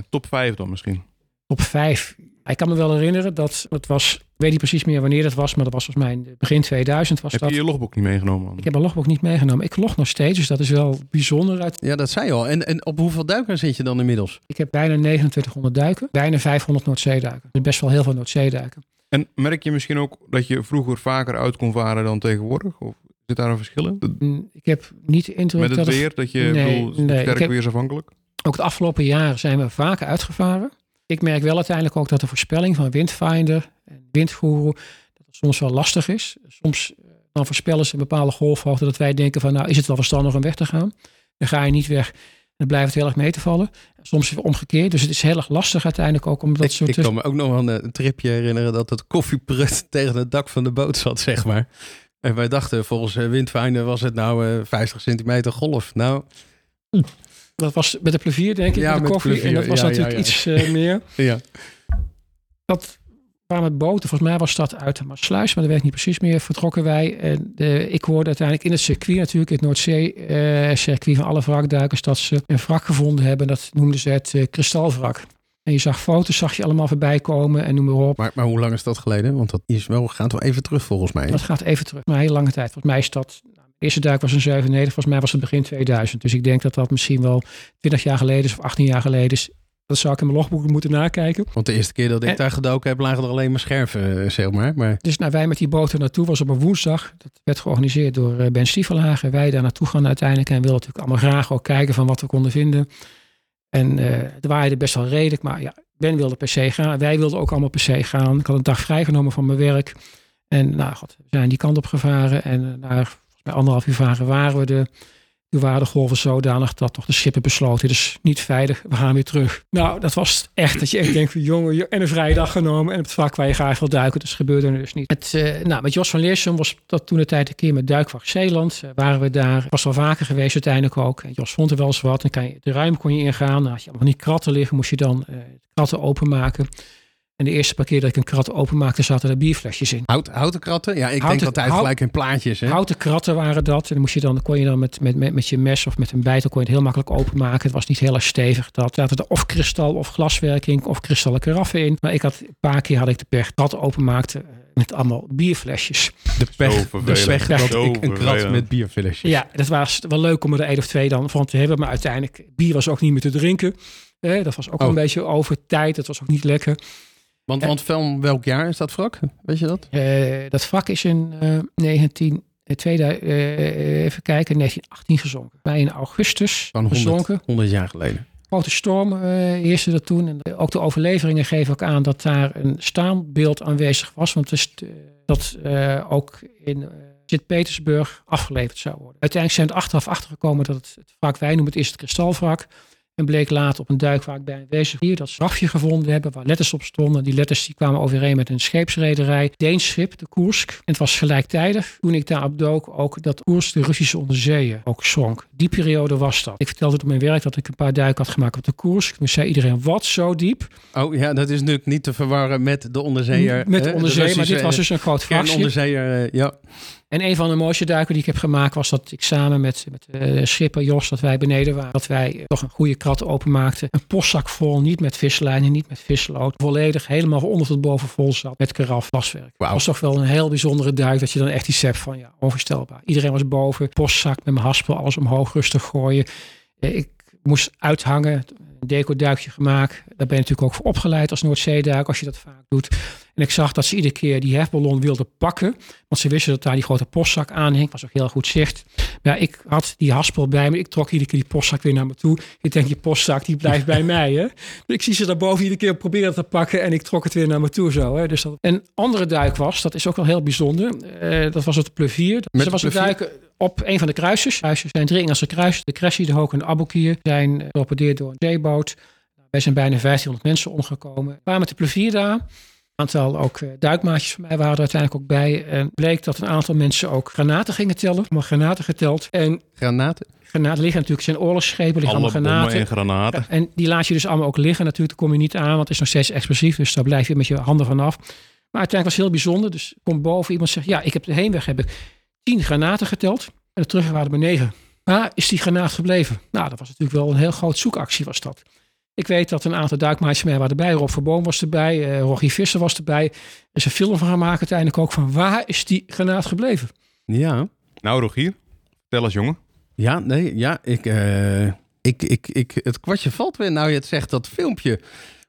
Top 5 dan misschien. Top 5. Ik kan me wel herinneren dat het was, ik weet niet precies meer wanneer dat was, maar dat was volgens mij in begin 2000 was Heb dat. je je logboek niet meegenomen? man? Ik heb mijn logboek niet meegenomen. Ik log nog steeds, dus dat is wel bijzonder. Uit, Ja, dat zei je al. En, en op hoeveel duikers zit je dan inmiddels? ik heb bijna 2900 duiken, bijna 500 Noordzeeduiken. Dus best wel heel veel Noordzeeduiken. En merk je misschien ook dat je vroeger vaker uit kon varen dan tegenwoordig? Of zit daar een verschil in? Mm, Ik heb niet de indruk Met het dat het- weer, dat je Nee, bedoel, nee, sterk heb- weersafhankelijk? ook de afgelopen jaren zijn we vaker uitgevaren. Ik merk wel uiteindelijk ook dat de voorspelling van Windfinder en Windguru dat het soms wel lastig is. Soms eh, dan voorspellen ze een bepaalde golfhoogte dat wij denken van nou is het wel verstandig om weg te gaan. Dan ga je niet weg en dan blijft het heel erg mee te vallen. Soms is het omgekeerd. Dus het is heel erg lastig uiteindelijk ook om dat ik, soort... ik kan me ook nog wel een, een tripje herinneren dat het koffieprut tegen het dak van de boot zat, zeg maar. En wij dachten, volgens eh, Windfinder was het nou eh 50 centimeter golf. Nou, Dat was met de plevier denk ik, Ja, met de koffie. plevier. En dat was Ja, natuurlijk ja. iets eh, meer. ja. dat waren met boten. Volgens mij was dat uit de Maasluis, maar dat weet ik niet precies meer. Vertrokken wij. En de, ik hoorde uiteindelijk in het circuit natuurlijk, het Noordzee-circuit van alle wrakduikers, dat ze een wrak gevonden hebben. Dat noemden ze het eh, kristalwrak. En je zag foto's, zag je allemaal voorbij komen en noem maar op. Maar, maar hoe lang is dat geleden? Want dat is wel, gaat wel even terug volgens mij. Dat gaat even terug. Maar een hele lange tijd. Volgens mij is dat. Eerste duik was een 97. Volgens mij was het begin 2000. Dus ik denk dat dat misschien wel 20 jaar geleden is of 18 jaar geleden is. Dat zou ik in mijn logboek moeten nakijken. Want de eerste keer dat ik En- daar gedoken heb, lagen er alleen maar scherven, eh, zeg maar. Maar Dus nou, wij met die boten naartoe was op een woensdag. Dat werd georganiseerd door eh, Ben Stiefelhagen. Wij daar naartoe gaan uiteindelijk. En wilden natuurlijk allemaal graag ook kijken van wat we konden vinden. En eh het waaide best wel redelijk. Maar ja, Ben wilde per se gaan. Wij wilden ook allemaal per se gaan. Ik had een dag vrijgenomen van mijn werk. En nou god, we zijn die kant op gevaren. En eh, mij anderhalf uur varen waren we. Toen waren de golven zodanig dat toch de schippen besloten. Dus niet veilig, we gaan weer terug. Nou, dat was echt dat je echt denkt jongen, en een vrije dag genomen. En op het vak waar je graag wil duiken. Dus gebeurde er dus niet. Het, eh, nou, met Jos van Leersum was dat toen de tijd een keer met Duikwacht Zeeland. Eh, waren we daar. Was wel vaker geweest uiteindelijk ook. Jos vond er wel eens wat. Dan kan je, de ruim kon je ingaan. Als je allemaal niet kratten liggen, moest je dan de kratten openmaken. En de eerste paar keer dat ik een krat openmaakte, zaten er bierflesjes in. hout, houten kratten? Ja, ik Houten- denk altijd hout- gelijk in plaatjes. Hè? Houten kratten waren dat. En dan, moest je dan, kon je dan met, met, met, met je mes of met een bijtel kon je het heel makkelijk openmaken. Het was niet heel erg stevig. Dat zaten er of kristal of glaswerking of kristallen karaffen in. Maar ik had een paar keer had ik de per krat openmaakte eh, met allemaal bierflesjes. De pech, de pech dat Zo ik een krat met bierflesjes. Ja, dat was wel leuk om er één of twee dan van te hebben. Maar uiteindelijk, bier was ook niet meer te drinken. Eh, dat was ook Oh. een beetje over tijd. Dat was ook niet lekker. Want, want van welk jaar is dat wrak? Weet je dat? Eh, dat vak is in eh 19... eh, 2000, eh, even kijken, 1918 gezonken. Bij in augustus Van 100, gezonken. 100 jaar geleden. grote storm eh heerste er toen. En ook de overleveringen geven ook aan dat daar een staanbeeld aanwezig was. Want het is, eh, dat eh, ook in eh, Sint-Petersburg afgeleverd zou worden. Uiteindelijk zijn we er achteraf achtergekomen dat het, het wrak, wij noemen het eerst het kristalwrak. En bleek later op een duikwaak bij een wezen hier dat strafje gevonden hebben waar letters op stonden. Die letters die kwamen overeen met een scheepsrederij, Deens schip, de Koersk. En het was gelijktijdig, toen ik daarop dook, ook dat Koersk de Russische onderzeeën ook zonk. Die periode was dat. Ik vertelde op mijn werk dat ik een paar duiken had gemaakt op de Koersk. Toen zei iedereen, wat zo diep? Oh ja, dat is natuurlijk niet te verwarren met de onderzeeër. Met de hè, onderzee, maar dit was dus een groot eh, vrachtschip. kernonderzeeër, eh, ja. En een van de mooiste duiken die ik heb gemaakt was dat ik samen met, met eh, schipper Jos, dat wij beneden waren, dat wij eh, toch een goede krat openmaakten. Een postzak vol, niet met vislijnen, niet met vislood. Volledig, helemaal onder tot boven vol zat met karaf, glaswerk. Wauw. was toch wel een heel bijzondere duik dat je dan echt iets hebt van ja, onvoorstelbaar. Iedereen was boven, postzak met mijn haspel, alles omhoog rustig gooien. Eh, Ik moest uithangen, een deco-duikje gemaakt. Daar ben je natuurlijk ook voor opgeleid als Noordzeeduik, als je dat vaak doet. En ik zag dat ze iedere keer die hefballon wilden pakken. Want ze wisten dat daar die grote postzak aan hing. Was ook heel goed zicht. Maar ja, ik had die haspel bij me. Ik trok iedere keer die postzak weer naar me toe. Ik denk, je postzak die blijft bij mij. Hè? Ik zie ze daarboven iedere keer proberen te pakken. En ik trok het weer naar me toe zo. Hè? Dus dat... Een andere duik was, dat is ook wel heel bijzonder. Eh, dat was het plevier. Met Ze was de een duiken op een van de kruisers. Kruisers zijn drie Engelse kruisers. De Cressie, de Hook en de Aboukir zijn eh, getorpedeerd door een zeeboot. Wij zijn bijna 1500 mensen omgekomen. We waren met de plevier daar. Een aantal ook eh, duikmaatjes van mij waren er uiteindelijk ook bij. En bleek dat een aantal mensen ook granaten gingen tellen. Allemaal granaten geteld. En Granaten. granaten liggen natuurlijk, zijn oorlogsschepen, liggen Alle allemaal granaten. en granaten. En die laat je dus allemaal ook liggen. Natuurlijk, daar kom je niet aan, want het is nog steeds explosief. Dus daar blijf je met je handen vanaf. Maar uiteindelijk was het heel bijzonder. Dus komt boven iemand zegt, ja, ik heb de heenweg heb ik tien granaten geteld. En de terugweg waren er maar negen. Waar is die granaat gebleven? Nou, dat was natuurlijk wel een heel groot zoekactie was dat. Ik weet dat een aantal duikmaatjes van mij waren erbij. Rob Verboom was erbij. eh Rogier Visser was erbij. Er is een film van gemaakt uiteindelijk ook van waar is die granaat gebleven? Ja. Nou, Rogier, vertel eens jongen. Ja, nee, ja, ik, eh, ik, ik, ik, het kwartje valt weer. Nou, je het zegt dat filmpje.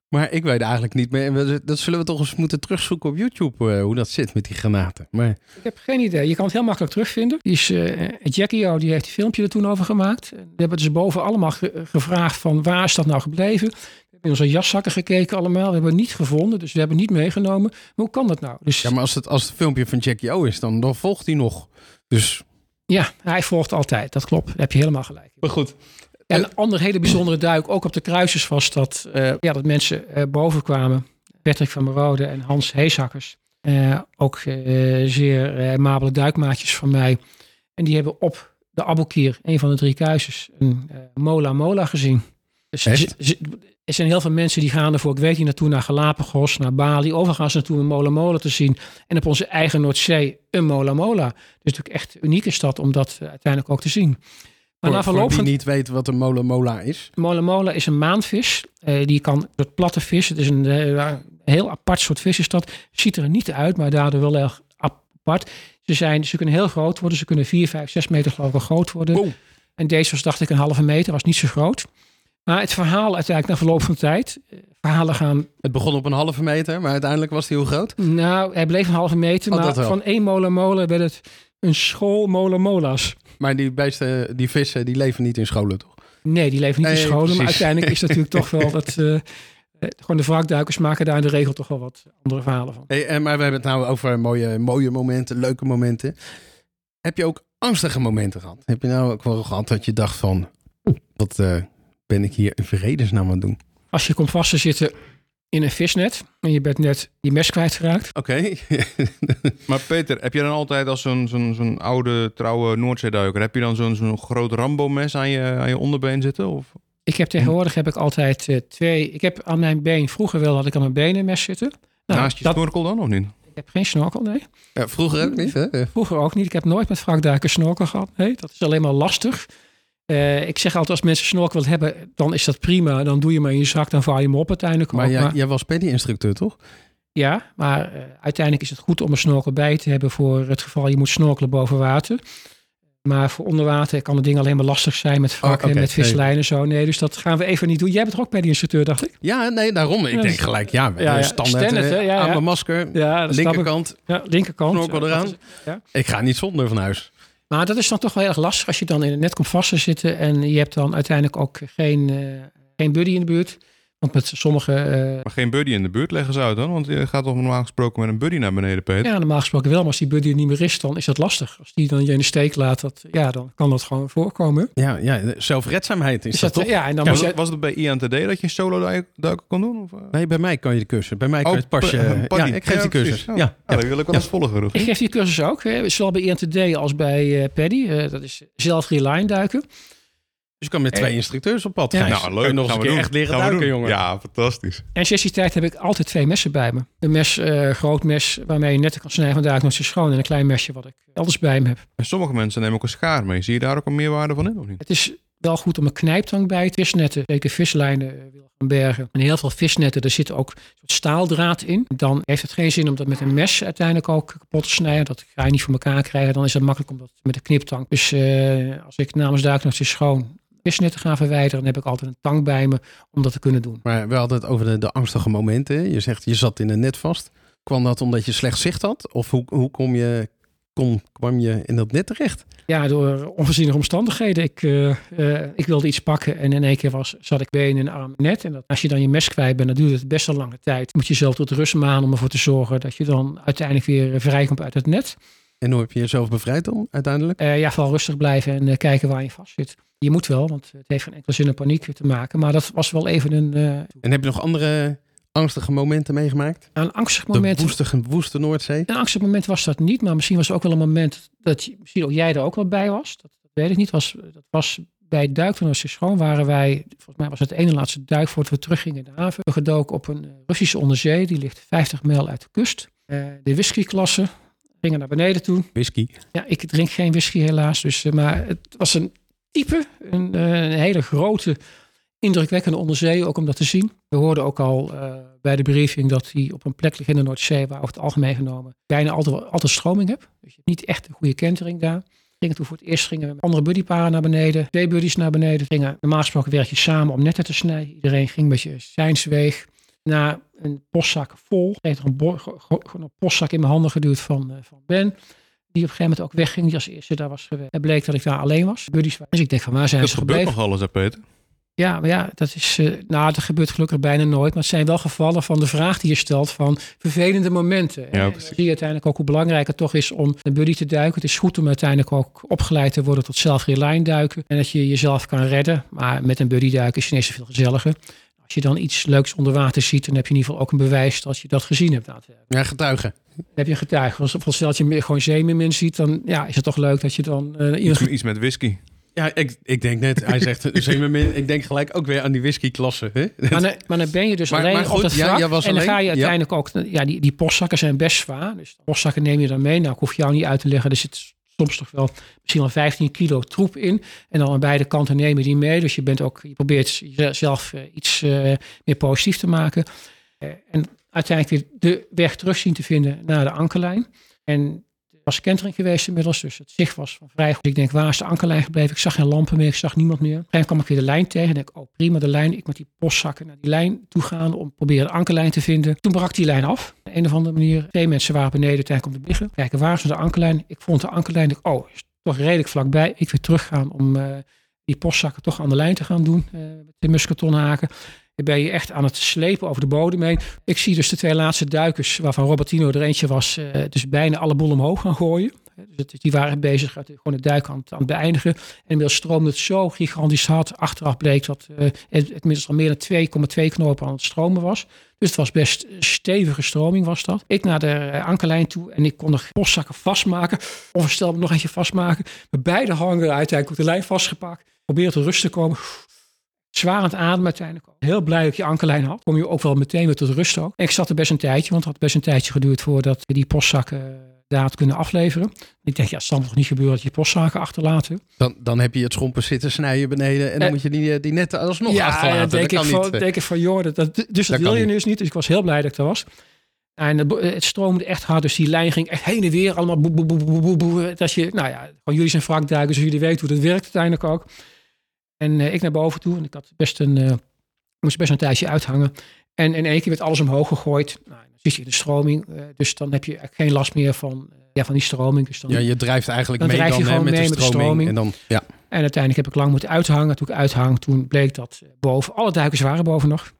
Maar ik weet eigenlijk niet meer. Dat zullen we toch eens moeten terugzoeken op YouTube, eh, hoe dat zit met die granaten. Maar Ik heb geen idee. Je kan het heel makkelijk terugvinden. Die is, eh Jackie O, die heeft die filmpje er toen over gemaakt. We hebben dus boven allemaal ge- gevraagd van waar is dat nou gebleven? We hebben in onze jaszakken gekeken allemaal. We hebben het niet gevonden, dus we hebben het niet meegenomen. Maar hoe kan dat nou? Dus ja, maar als het, als het filmpje van Jackie O is, dan, dan volgt hij nog. Dus, ja, hij volgt altijd. Dat klopt. Daar heb je helemaal gelijk. maar goed. En een andere hele bijzondere duik, ook op de kruisers, was dat, eh, ja, dat mensen eh, boven kwamen. Patrick van Merode en Hans Heeshakkers. Eh, ook zeer mabele duikmaatjes van mij. En die hebben op de Aboukir, een van de drie kruisers, een Mola Mola gezien. Dus er zijn heel veel mensen die gaan ervoor, ik weet niet, naartoe naar Galapagos, naar Bali. Overal gaan ze naartoe een Mola Mola te zien. En op onze eigen Noordzee een Mola Mola. Dus natuurlijk echt een unieke stad om dat uiteindelijk ook te zien. Maar Voor, na voor verloop wie van niet weet wat een mola mola is. Mola mola is een maanvis. Eh, die kan een soort platte vis. Het is een eh, heel apart soort vis is dat. Ziet er niet uit, maar daardoor wel erg apart. Ze, zijn, ze kunnen heel groot worden. Ze kunnen 4, 5, 6 meter geloof ik groot worden. Wow. En deze was dacht ik een halve meter. Was niet zo groot. Maar het verhaal uiteindelijk na verloop van tijd. eh, Verhalen gaan... Het begon op een halve meter, maar uiteindelijk was hij hoe groot? Nou, hij bleef een halve meter. Oh, maar van één mola mola werd het een school mola mola's. Maar die beesten, die vissen, die leven niet in scholen, toch? Nee, die leven niet in scholen. Maar uiteindelijk is natuurlijk toch wel dat... eh, eh, gewoon de wrakduikers maken daar in de regel toch wel wat andere verhalen van. Hey, en, maar we hebben het nou over mooie, mooie momenten, leuke momenten. Heb je ook angstige momenten gehad? Heb je nou ook wel gehad dat je dacht van... "Oeh, Wat eh, ben ik hier in vredesnaam aan het doen? Als je komt vast te zitten in een visnet en je bent net je mes kwijtgeraakt. Oké. Maar Peter, heb je dan altijd als zo'n zo'n zo'n oude, trouwe Noordzeeduiker... heb je dan zo'n zo'n groot Rambo-mes aan je, aan je onderbeen zitten? Of? Ik heb tegenwoordig heb ik altijd eh, twee. Ik heb aan mijn been, vroeger wel had ik aan mijn benen een mes zitten. Nou, Naast je dat, snorkel dan, of niet? ik heb geen snorkel, nee. Ja, vroeger ook niet, hè? Vroeger ook niet. Ik heb nooit met wrakduikers snorkel gehad. Nee, dat is alleen maar lastig. Eh, ik zeg altijd, als mensen snorkel willen hebben, dan is dat prima. Dan doe je maar in je zak, dan vaar je hem op uiteindelijk. Maar ook. jij, Maar- jij was paddy-instructeur, toch? Ja, maar eh, uiteindelijk is het goed om een snorkel bij te hebben voor het geval je moet snorkelen boven water. Maar voor onder water kan het ding alleen maar lastig zijn met wrakken Oh, met vislijnen en zo. Nee, dus dat gaan we even niet doen. Jij bent er ook bij die instructeur, dacht ik. Ja, nee, daarom. Ik Ja, denk dus- gelijk, ja, Ja, ja. standaard. Eh, hè? Ja, aan mijn masker, linkerkant, Ja, linkerkant. snorkel eraan. Ik ga niet zonder van huis. Maar dat is dan toch wel heel erg lastig als je dan in het net komt vast te zitten. En je hebt dan uiteindelijk ook geen, eh, geen buddy in de buurt. Want met sommige... eh, Maar geen buddy in de buurt leggen ze uit dan? Want je gaat toch normaal gesproken met een buddy naar beneden, Peter? ja, normaal gesproken wel. Maar als die buddy er niet meer is, dan is dat lastig. Als die dan je in de steek laat, dat, ja, dan kan dat gewoon voorkomen. Ja, ja zelfredzaamheid is Is dat, dat, toch? ja, en dan was, je, het, was het bij INTD dat je een solo duik- duiken kon doen? Of, eh? Nee, bij mij kan je de cursus. Bij mij kan Oh, je het pasje... pa- ja, ik geef Ja, die cursus. Ja. Ja, Ja, dat wil ik wel eens volgen, Rogier. Ik geef die cursus ook, hè, zowel bij INTD als bij eh Paddy. Eh, dat is zelf reline duiken. Dus je kan met twee instructeurs op pad Ja. gaan. Nou, leuk. nog Gaan een we keer doen. echt leren Gaan we duiken, doen. jongen. Ja, fantastisch. En sessietijd heb ik altijd twee messen bij me. Een mes, eh groot mes, waarmee je net kan snijden van duik nog zo schoon. En een klein mesje wat ik elders bij me heb. En sommige mensen nemen ook een schaar mee. Zie je daar ook een meerwaarde van in, of niet? Het is wel goed om een knijptang bij te visnetten. Zeker vislijnen eh, wil gaan bergen. En heel veel visnetten, er zit ook een soort staaldraad in. Dan heeft het geen zin om dat met een mes uiteindelijk ook kapot te snijden. Dat ga je niet voor elkaar krijgen. Dan is het makkelijk om dat met een kniptang. Dus eh, als ik namens duik nog eens schoon visnetten ga verwijderen, dan heb ik altijd een tang bij me om dat te kunnen doen. Maar we hadden het over de, de angstige momenten. Je zegt, je zat in een net vast. kwam dat omdat je slecht zicht had? Of hoe, hoe kom je, kom, kwam je in dat net terecht? Ja, door onvoorziene omstandigheden. Ik, eh, eh, ik wilde iets pakken en in één keer was, zat ik been en arm net. En dat, als je dan je mes kwijt bent, dan duurt het best wel lange tijd. Moet je zelf tot rust maanden om ervoor te zorgen dat je dan uiteindelijk weer vrijkomt uit het net. En hoe heb je jezelf bevrijd dan uiteindelijk? Uh, ja, vooral rustig blijven en uh, kijken waar je vast zit. Je moet wel, want het heeft geen enkele zin om paniek te maken. Maar dat was wel even een... Uh... En heb je nog andere angstige momenten meegemaakt? Een angstig moment... De woeste, woeste Noordzee? Een angstig moment was dat niet. Maar misschien was er ook wel een moment dat misschien ook jij er ook wel bij was. Dat, dat weet ik niet. Was, dat was bij het duik van Oost schoon waren wij, volgens mij was het de ene laatste duik voordat we teruggingen in de haven, gedoken op een Russische onderzee. Die ligt 50 mijl uit de kust. de whiskyklasse, gingen naar beneden toe. Whisky? Ja, ik drink geen whisky helaas. Dus, maar het was een type, een, een, hele grote, indrukwekkende onderzee, ook om dat te zien. We hoorden ook al uh, bij de briefing dat hij op een plek ligt in de Noordzee, waar over het algemeen genomen bijna altijd, altijd stroming hebt. Dus je hebt niet echt een goede kentering daar. Gingen toen voor het eerst gingen we met andere buddyparen naar beneden, twee buddies naar beneden. Gingen, normaal gesproken werk je samen om netten te snijden. Iedereen ging een beetje zijnsweeg na een postzak vol. Er een, een postzak in mijn handen geduwd van, uh, van Ben. Die op een gegeven moment ook wegging. Die als eerste daar was geweest. Het bleek dat ik daar alleen was. Buddies Dus ik denk van waar zijn dat ze gebeurt gebleven? nog alles, hè, Peter? Ja, maar ja, dat is. Uh, nou, dat gebeurt gelukkig bijna nooit. Maar het zijn wel gevallen van de vraag die je stelt van vervelende momenten. Ja, en dan precies. zie je uiteindelijk ook hoe belangrijk het toch is om een buddy te duiken. Het is goed om uiteindelijk ook opgeleid te worden tot self-reline duiken. En dat je jezelf kan redden. Maar met een buddy duiken is het ineens veel gezelliger. Als je dan iets leuks onder water ziet, dan heb je in ieder geval ook een bewijs dat je dat gezien hebt. Ja, getuigen. Dan heb je een getuige. Als, als als je meer- gewoon zeemermin ziet, dan ja, is het toch leuk dat je dan eh, Iets, iets met whisky. Ja, ik, ik denk net, hij zegt zeemermin. Ik denk gelijk ook weer aan die whiskyklasse. Hè? Maar dan, maar dan ben je dus Maar- alleen maar goed, op dat ja, was en dan alleen, ga je ja. uiteindelijk ook... Ja, die, die postzakken zijn best zwaar. Dus de postzakken neem je dan mee. Nou, ik hoef jou niet uit te leggen. Er zit soms toch wel misschien wel 15 kilo troep in. En dan aan beide kanten neem je die mee. Dus je, bent ook, je probeert jezelf eh, iets eh, meer positief te maken. Eh, en uiteindelijk weer de weg terug zien te vinden naar de ankerlijn. En er was kentering geweest inmiddels, dus het zicht was van vrij goed. Ik denk, waar is de ankerlijn gebleven? Ik zag geen lampen meer, ik zag niemand meer. Moment kwam ik weer de lijn tegen. En denk, oh prima, de lijn. Ik met die postzakken naar die lijn toe gaan om proberen de ankerlijn te vinden. Toen brak die lijn af. Een of andere manier. Twee mensen waren beneden uiteindelijk om te liggen. Kijken, waar is de ankerlijn? Ik vond de ankerlijn. Ik, oh, is toch redelijk vlakbij. Ik weer teruggaan om eh, die postzakken toch aan de lijn te gaan doen. eh, met de musketonhaken. Dan ben je echt aan het slepen over de bodem heen. Ik zie dus de twee laatste duikers, waarvan Robertino er eentje was, eh, dus bijna alle boel omhoog gaan gooien. Dus die waren bezig gewoon het duik aan, het- beëindigen. En inmiddels stroomde het zo gigantisch hard. Achteraf bleek dat eh, het, inmiddels al meer dan 2,2 knopen aan het stromen was. Dus het was best stevige stroming was dat. Ik naar de eh, ankerlijn toe en ik kon de postzakken vastmaken. Onvoorstelbaar nog eentje vastmaken. Met beide hangeren uiteindelijk op de lijn vastgepakt. Probeer tot rust te komen. Zwaar aan het ademen uiteindelijk. Heel blij dat je ankerlijn had. Kom je ook wel meteen weer tot rust ook. En ik zat er best een tijdje, want het had best een tijdje geduurd voordat die postzakken eh, daar had kunnen afleveren. Ik denk, ja, het zal toch niet gebeuren dat je postzaken achterlaten. Dan, dan heb je het schompen zitten snijden beneden. En dan Eh, moet je die, eh, die netten alsnog ja, achterlaten. ja, denk, dat ik van, denk ik van, joh, dat, dat, dus dat, Dat wil je niet. dus niet. Dus ik was heel blij dat ik er was. En het, het stroomde echt hard, dus die lijn ging echt heen en weer. Allemaal boe, boe, boe, boe, boe, boe. Dat je, nou ja, gewoon jullie zijn wrakduikers, dus jullie weten hoe dat werkt uiteindelijk ook. En eh, ik naar boven toe, en ik had best een, eh, moest best een tijdje uithangen. En in één keer werd alles omhoog gegooid. Nou, dan zie je de stroming, eh, dus dan heb je geen last meer van, eh, ja, van die stroming. Dus dan, Ja, je drijft eigenlijk Dan mee je dan, met, mee de met de stroming. En dan, ja. En uiteindelijk heb ik lang moeten uithangen. Toen ik uithang, toen bleek dat eh, boven, alle duikers waren boven nog.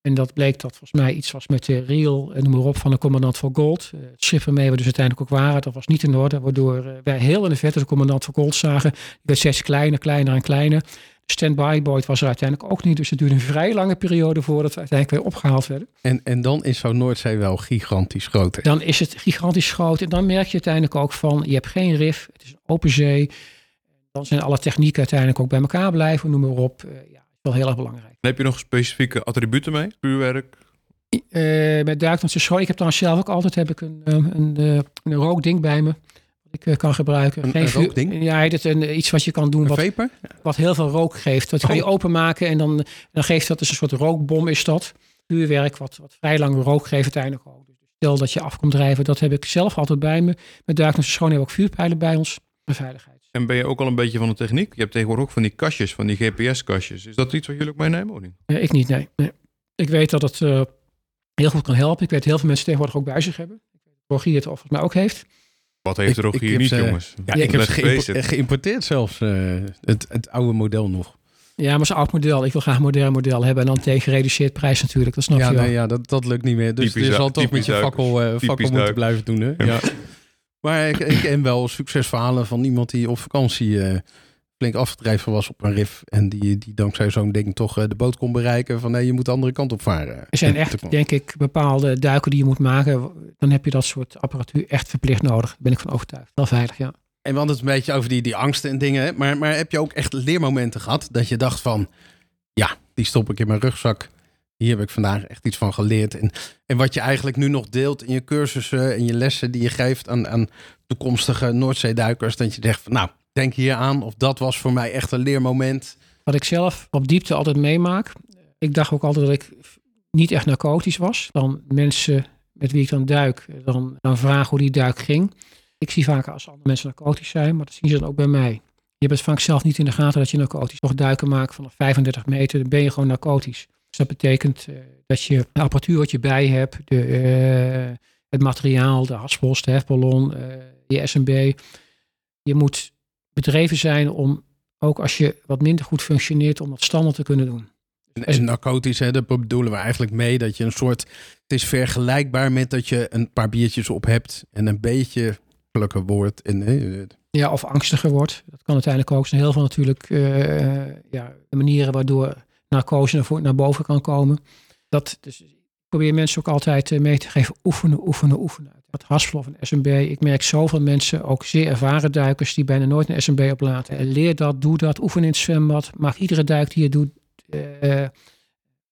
En dat bleek dat volgens mij iets was met de reel, noem maar op, van de commandant van Gold. Het schip waarmee we dus uiteindelijk ook waren, dat was niet in orde. Waardoor wij heel in de verte de commandant van Gold zagen. Die werd steeds kleiner, kleiner en kleiner. Standby boot was er uiteindelijk ook niet. Dus het duurde een vrij lange periode voordat we uiteindelijk weer opgehaald werden. En, en dan is zo'n Noordzee wel gigantisch groot. hè? Dan is het gigantisch groot. En dan merk je uiteindelijk ook van, je hebt geen rif. Het is een open zee. Dan zijn alle technieken uiteindelijk ook bij elkaar blijven, noem maar op. Eh, ja, is wel heel erg belangrijk. En heb je nog specifieke attributen mee? Vuurwerk? Eh met duikdansen school. Ik heb dan zelf ook altijd heb ik een, eh, een, eh, een rookding bij me. Ik eh, kan gebruiken. Een- Geen een rookding? Ja, dit een, iets wat je kan doen Een wat, vapor? wat heel veel rook geeft. Dat ga je Oh. openmaken en dan, dan geeft dat dus een soort rookbom is dat. Vuurwerk wat, wat vrij lang rook geeft uiteindelijk ook. Dus stel dat je af komt drijven. Dat heb ik zelf altijd bij me. Met duikdansen schoon hebben we ook vuurpijlen bij ons. Voor veiligheid. En ben je ook al een beetje van de techniek? Je hebt tegenwoordig ook van die kastjes, van die GPS-kastjes. Is dat iets wat jullie ook meenemen of niet? Eh, ik niet, nee. nee. Ik weet dat het, eh, heel goed kan helpen. Ik weet heel veel mensen tegenwoordig ook bij zich hebben. Rogier het of het mij ook heeft. Wat heeft Ik- er ook hier niet, ze- jongens? Ja, ik heb ze geïmporteerd zelfs. eh, het, het oude model nog. Ja, maar een oud model. Ik wil graag een modern model hebben. En dan tegen gereduceerd prijs natuurlijk. Dat snap Ja, je wel. nee, ja dat, dat lukt niet meer. Dus Typisch je zal toch met typisch je fakkel, eh, Typisch fakkel moeten blijven doen. Hè? Ja. Maar ik, ik ken wel succesverhalen van iemand die op vakantie eh, flink afgedreven was op een rif. En die, die dankzij zo'n ding toch eh, de boot kon bereiken van nee, je moet de andere kant op varen. Er zijn echt, denk ik, bepaalde duiken die je moet maken. Dan heb je dat soort apparatuur echt verplicht nodig. Daar ben ik van overtuigd. Wel veilig, ja. En we hadden het een beetje over die, die angsten en dingen. Maar, maar heb je ook echt leermomenten gehad dat je dacht van... Ja, die stop ik in mijn rugzak. Hier heb ik vandaag echt iets van geleerd. En, en wat je eigenlijk nu nog deelt in je cursussen en je lessen die je geeft aan, aan toekomstige Noordzeeduikers. Dat je zegt van nou, denk hier aan. Of dat was voor mij echt een leermoment. Wat ik zelf op diepte altijd meemaak. Ik dacht ook altijd dat ik niet echt narcotisch was. Dan mensen met wie ik dan duik, dan, dan vragen hoe die duik ging. Ik zie vaak als andere mensen narcotisch zijn, maar dat zien ze dan ook bij mij. Je hebt het vaak zelf niet in de gaten dat je narcotisch Nog duiken maakt vanaf 35 meter, dan ben je gewoon narcotisch. Dus dat betekent eh, dat je de apparatuur wat je bij hebt, de, eh, het materiaal, de haspels, de hefballon, eh, je SMB. Je moet bedreven zijn om, ook als je wat minder goed functioneert, om dat standaard te kunnen doen. En, en narcotisch, hè, daar bedoelen we eigenlijk mee dat je een soort... Het is vergelijkbaar met dat je een paar biertjes op hebt en een beetje gelukkig wordt. En, Ja, of angstiger wordt. Dat kan uiteindelijk ook. Er zijn heel veel natuurlijk eh, ja, de manieren waardoor narcose naar, naar boven kan komen. Dat, dus ik probeer mensen ook altijd eh, mee te geven. Oefenen, oefenen, oefenen. Dat haspel of een SMB. Ik merk zoveel mensen, ook zeer ervaren duikers, die bijna nooit een SMB oplaten. Eh, Leer dat, doe dat, oefen in het zwembad. Maak iedere duik die je doet, eh,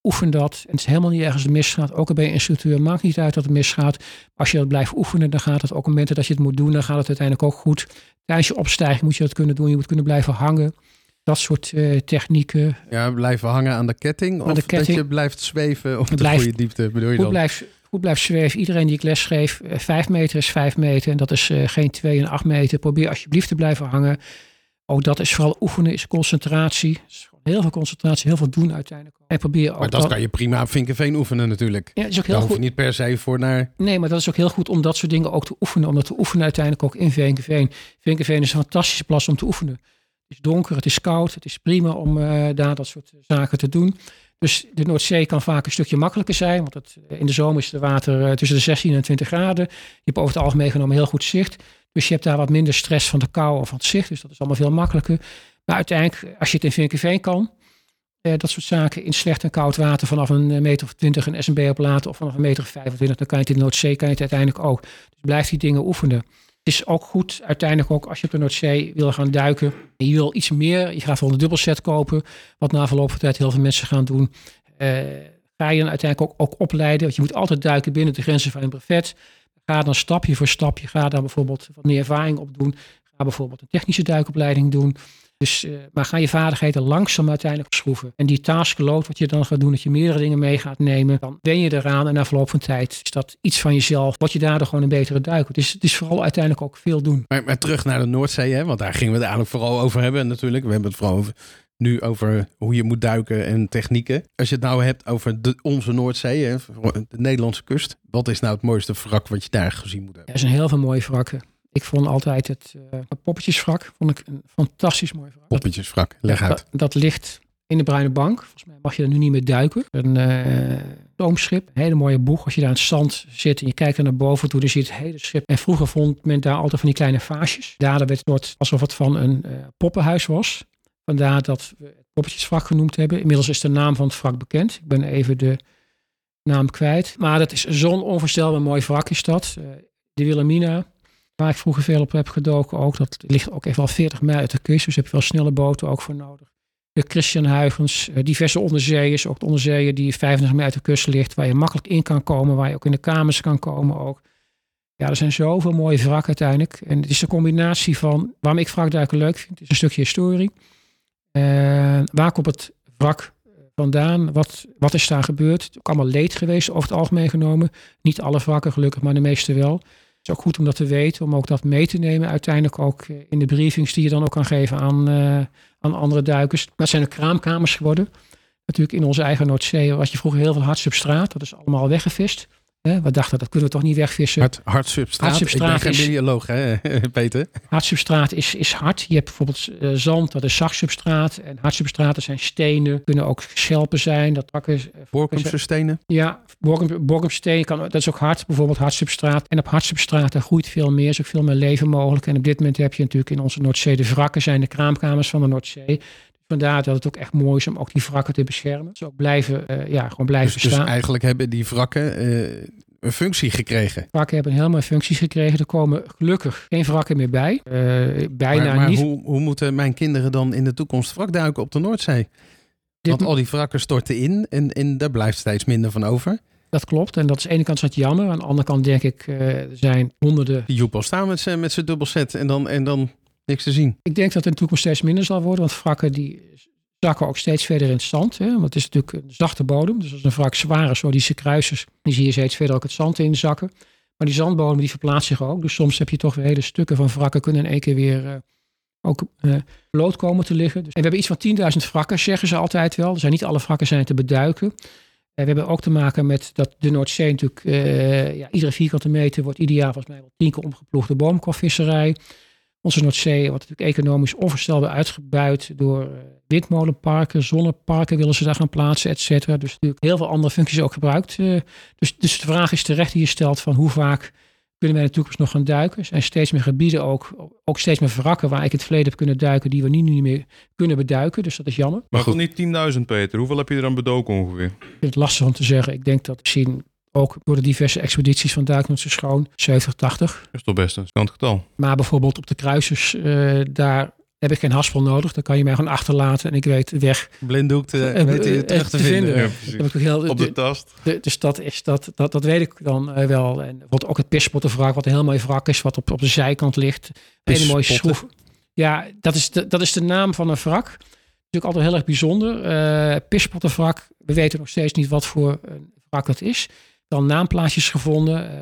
oefen dat. En het is helemaal niet ergens misgaat. Ook al ben je instructeur, maakt niet uit dat het misgaat. Als je dat blijft oefenen, dan gaat het ook op momenten dat je het moet doen, dan gaat het uiteindelijk ook goed. Tijdens je opstijging moet je dat kunnen doen. Je moet kunnen blijven hangen. Dat soort eh, technieken. Ja, blijven hangen aan de ketting. Aan of de ketting. dat je blijft zweven op de Blijft- goede diepte, bedoel je dan? blijft, goed blijft zweven. Iedereen die ik les geef, eh, vijf meter is vijf meter. En dat is eh, geen twee en acht meter. Probeer alsjeblieft te blijven hangen. Ook dat is vooral oefenen, is concentratie. Is heel veel concentratie, heel veel doen uiteindelijk. En probeer ook Maar dat dan- kan je prima op Vinkenveen oefenen natuurlijk. Ja, is ook Daar heel hoef je goed. niet per se voor naar... Nee, maar dat is ook heel goed om dat soort dingen ook te oefenen. Om dat te oefenen uiteindelijk ook in Vinkenveen. Vinkenveen is een fantastische plaats om te oefenen. Het is donker, het is koud. Het is prima om eh, daar dat soort zaken te doen. Dus de Noordzee kan vaak een stukje makkelijker zijn. Want het, eh, in de zomer is het water eh, tussen de 16 en 20 graden. Je hebt over het algemeen genomen heel goed zicht. Dus je hebt daar wat minder stress van de kou of van het zicht. Dus dat is allemaal veel makkelijker. Maar uiteindelijk, als je het in Vinkenveen kan, eh, dat soort zaken in slecht en koud water vanaf een eh, meter of 20 een SMB oplaten of vanaf een meter of 25, dan kan je het in de Noordzee kan je het uiteindelijk ook. Dus blijf die dingen oefenen. Het is ook goed uiteindelijk ook als je op de Noordzee wil gaan duiken en je wil iets meer, je gaat wel een dubbelset kopen, wat na verloop van tijd heel veel mensen gaan doen. Eh, ga je dan uiteindelijk ook, ook opleiden, want je moet altijd duiken binnen de grenzen van een brevet. Ga dan stapje voor stapje, ga daar bijvoorbeeld wat meer ervaring op doen. Ga bijvoorbeeld een technische duikopleiding doen. Dus, eh, maar ga je vaardigheden langzaam uiteindelijk schroeven. En die taskload wat je dan gaat doen, dat je meerdere dingen mee gaat nemen, dan ben je eraan en na verloop van tijd is dat iets van jezelf. Word je daardoor gewoon een betere duiker. Dus het is vooral uiteindelijk ook veel doen. Maar, maar terug naar de Noordzee, hè? want daar gingen we het eigenlijk vooral over hebben natuurlijk. We hebben het vooral over, nu over hoe je moet duiken en technieken. Als je het nou hebt over de, onze Noordzee, hè, de Nederlandse kust. Wat is nou het mooiste wrak wat je daar gezien moet hebben? Er zijn heel veel mooie wrakken. Ik vond altijd het uh, poppetjeswrak vond ik een fantastisch mooi wrak. Poppetjeswrak, leg dat, uit. Dat, dat, ligt in de Bruine Bank. Volgens mij mag je er nu niet meer duiken. Een uh, stoomschip, een hele mooie boeg. Als je daar aan het zand zit en je kijkt er naar boven toe, dan zie je het hele schip. En vroeger vond men daar altijd van die kleine vaasjes. Daardoor werd het alsof het van een uh, poppenhuis was. Vandaar dat we het poppetjeswrak genoemd hebben. Inmiddels is de naam van het wrak bekend. Ik ben even de naam kwijt. Maar dat is zo'n onvoorstelbaar mooi wrak is dat. De Wilhelmina, waar ik vroeger veel op heb gedoken ook. Dat ligt ook even al 40 mijl uit de kust. Dus heb je wel snelle boten ook voor nodig. De Christian Huygens, uh, diverse onderzeeërs. Ook de onderzeeër die 25 mijl uit de kust ligt. Waar je makkelijk in kan komen. Waar je ook in de kamers kan komen ook. Ja, er zijn zoveel mooie wrakken uiteindelijk. En het is de combinatie van, waarom ik wrakduiken leuk vind, is een stukje historie. Uh, waar komt het wrak vandaan? Wat, wat is daar gebeurd? Het is ook allemaal leed geweest, over het algemeen genomen. Niet alle wrakken gelukkig, maar de meeste wel. Is ook goed om dat te weten, om ook dat mee te nemen. Uiteindelijk ook in de briefings die je dan ook kan geven aan, uh, aan andere duikers. Het zijn ook kraamkamers geworden. Natuurlijk in onze eigen Noordzee was je vroeger heel veel hardsubstraat. Dat is allemaal weggevist. Hè, we dachten, dat kunnen we toch niet wegvissen. Hard, hard substraat. Hard substraat Ik ben is- geen bioloog, hè, Peter? Hard substraat is, is hard. Je hebt bijvoorbeeld eh, zand, dat is zacht substraat. En hard substraten zijn stenen. Kunnen ook schelpen zijn. Dat takken, eh, Borkumse stenen. Ja, borkum, borkumsteen kan, dat is ook hard, bijvoorbeeld hard substraat. En op daar groeit veel meer, is ook veel meer leven mogelijk. En op dit moment heb je natuurlijk in onze Noordzee de wrakken, zijn de kraamkamers van de Noordzee. Dat het ook echt mooi is om ook die wrakken te beschermen. Ze ook blijven, eh, ja, gewoon blijven Dus, dus eigenlijk hebben die wrakken eh, een functie gekregen. wrakken hebben mooie functies gekregen. Er komen gelukkig geen wrakken meer bij. Eh, bijna maar maar niet. hoe, hoe moeten mijn kinderen dan in de toekomst wrakduiken op de Noordzee? Dit- Want al die wrakken storten in en, en daar blijft steeds minder van over. Dat klopt. En dat is aan de ene kant dat jammer. Aan de andere kant denk ik, zijn honderden Die Joep al staan met zijn met zijn dubbelset en dan, en dan niks te zien. Ik denk dat het in de toekomst steeds minder zal worden. Want wrakken die zakken ook steeds verder in het zand. Hè? Want het is natuurlijk een zachte bodem. Dus als een wrak zwaar is, die kruisers, die zie je steeds verder ook het zand in zakken. Maar die zandbodem die verplaatst zich ook. Dus soms heb je toch weer hele stukken van wrakken kunnen in één keer weer eh, ook eh, bloot komen te liggen. Dus, en we hebben iets van 10.000 wrakken, zeggen ze altijd wel. Er zijn niet alle wrakken zijn te beduiken. En we hebben ook te maken met dat de Noordzee natuurlijk, eh, ja, iedere vierkante meter wordt ieder jaar volgens mij wel tien keer omgeploegd door boomkorvisserij. Onze Noordzee wordt natuurlijk economisch onvoorstelbaar uitgebuit door eh, windmolenparken, zonneparken willen ze daar gaan plaatsen, et cetera. Dus natuurlijk heel veel andere functies ook gebruikt. eh. dus, dus de vraag is terecht die je stelt van hoe vaak kunnen wij in de toekomst nog gaan duiken? Er zijn steeds meer gebieden ook, ook steeds meer wrakken waar ik in het verleden heb kunnen duiken die we nu niet meer kunnen beduiken. Dus dat is jammer. Maar goed. van die 10.000 Peter, hoeveel heb je er dan bedoken ongeveer? Ik vind het lastig om te zeggen. Ik denk dat misschien ook door de diverse expedities van Duiknoordse Schoon 70, 80. Dat is toch best een kant getal. Maar bijvoorbeeld op de kruisers, eh, daar heb ik geen haspel nodig. Dan kan je mij gewoon achterlaten en ik weet de weg. Blinddoek te, Eh, weet je, eh, terug te te vinden. vinden. precies. Heb ik ook heel, Op de tast. de- dus dat, is, dat, dat, dat weet ik dan wel. En bijvoorbeeld ook het pispottenwrak, wat een heel mooi wrak is, wat op, op de zijkant ligt. Een hele mooie schroef. Ja, dat is, de, dat is de naam van een wrak. Natuurlijk altijd heel erg bijzonder. Eh pispottenwrak, we weten nog steeds niet wat voor een wrak het is. Wel naamplaatjes gevonden. Eh,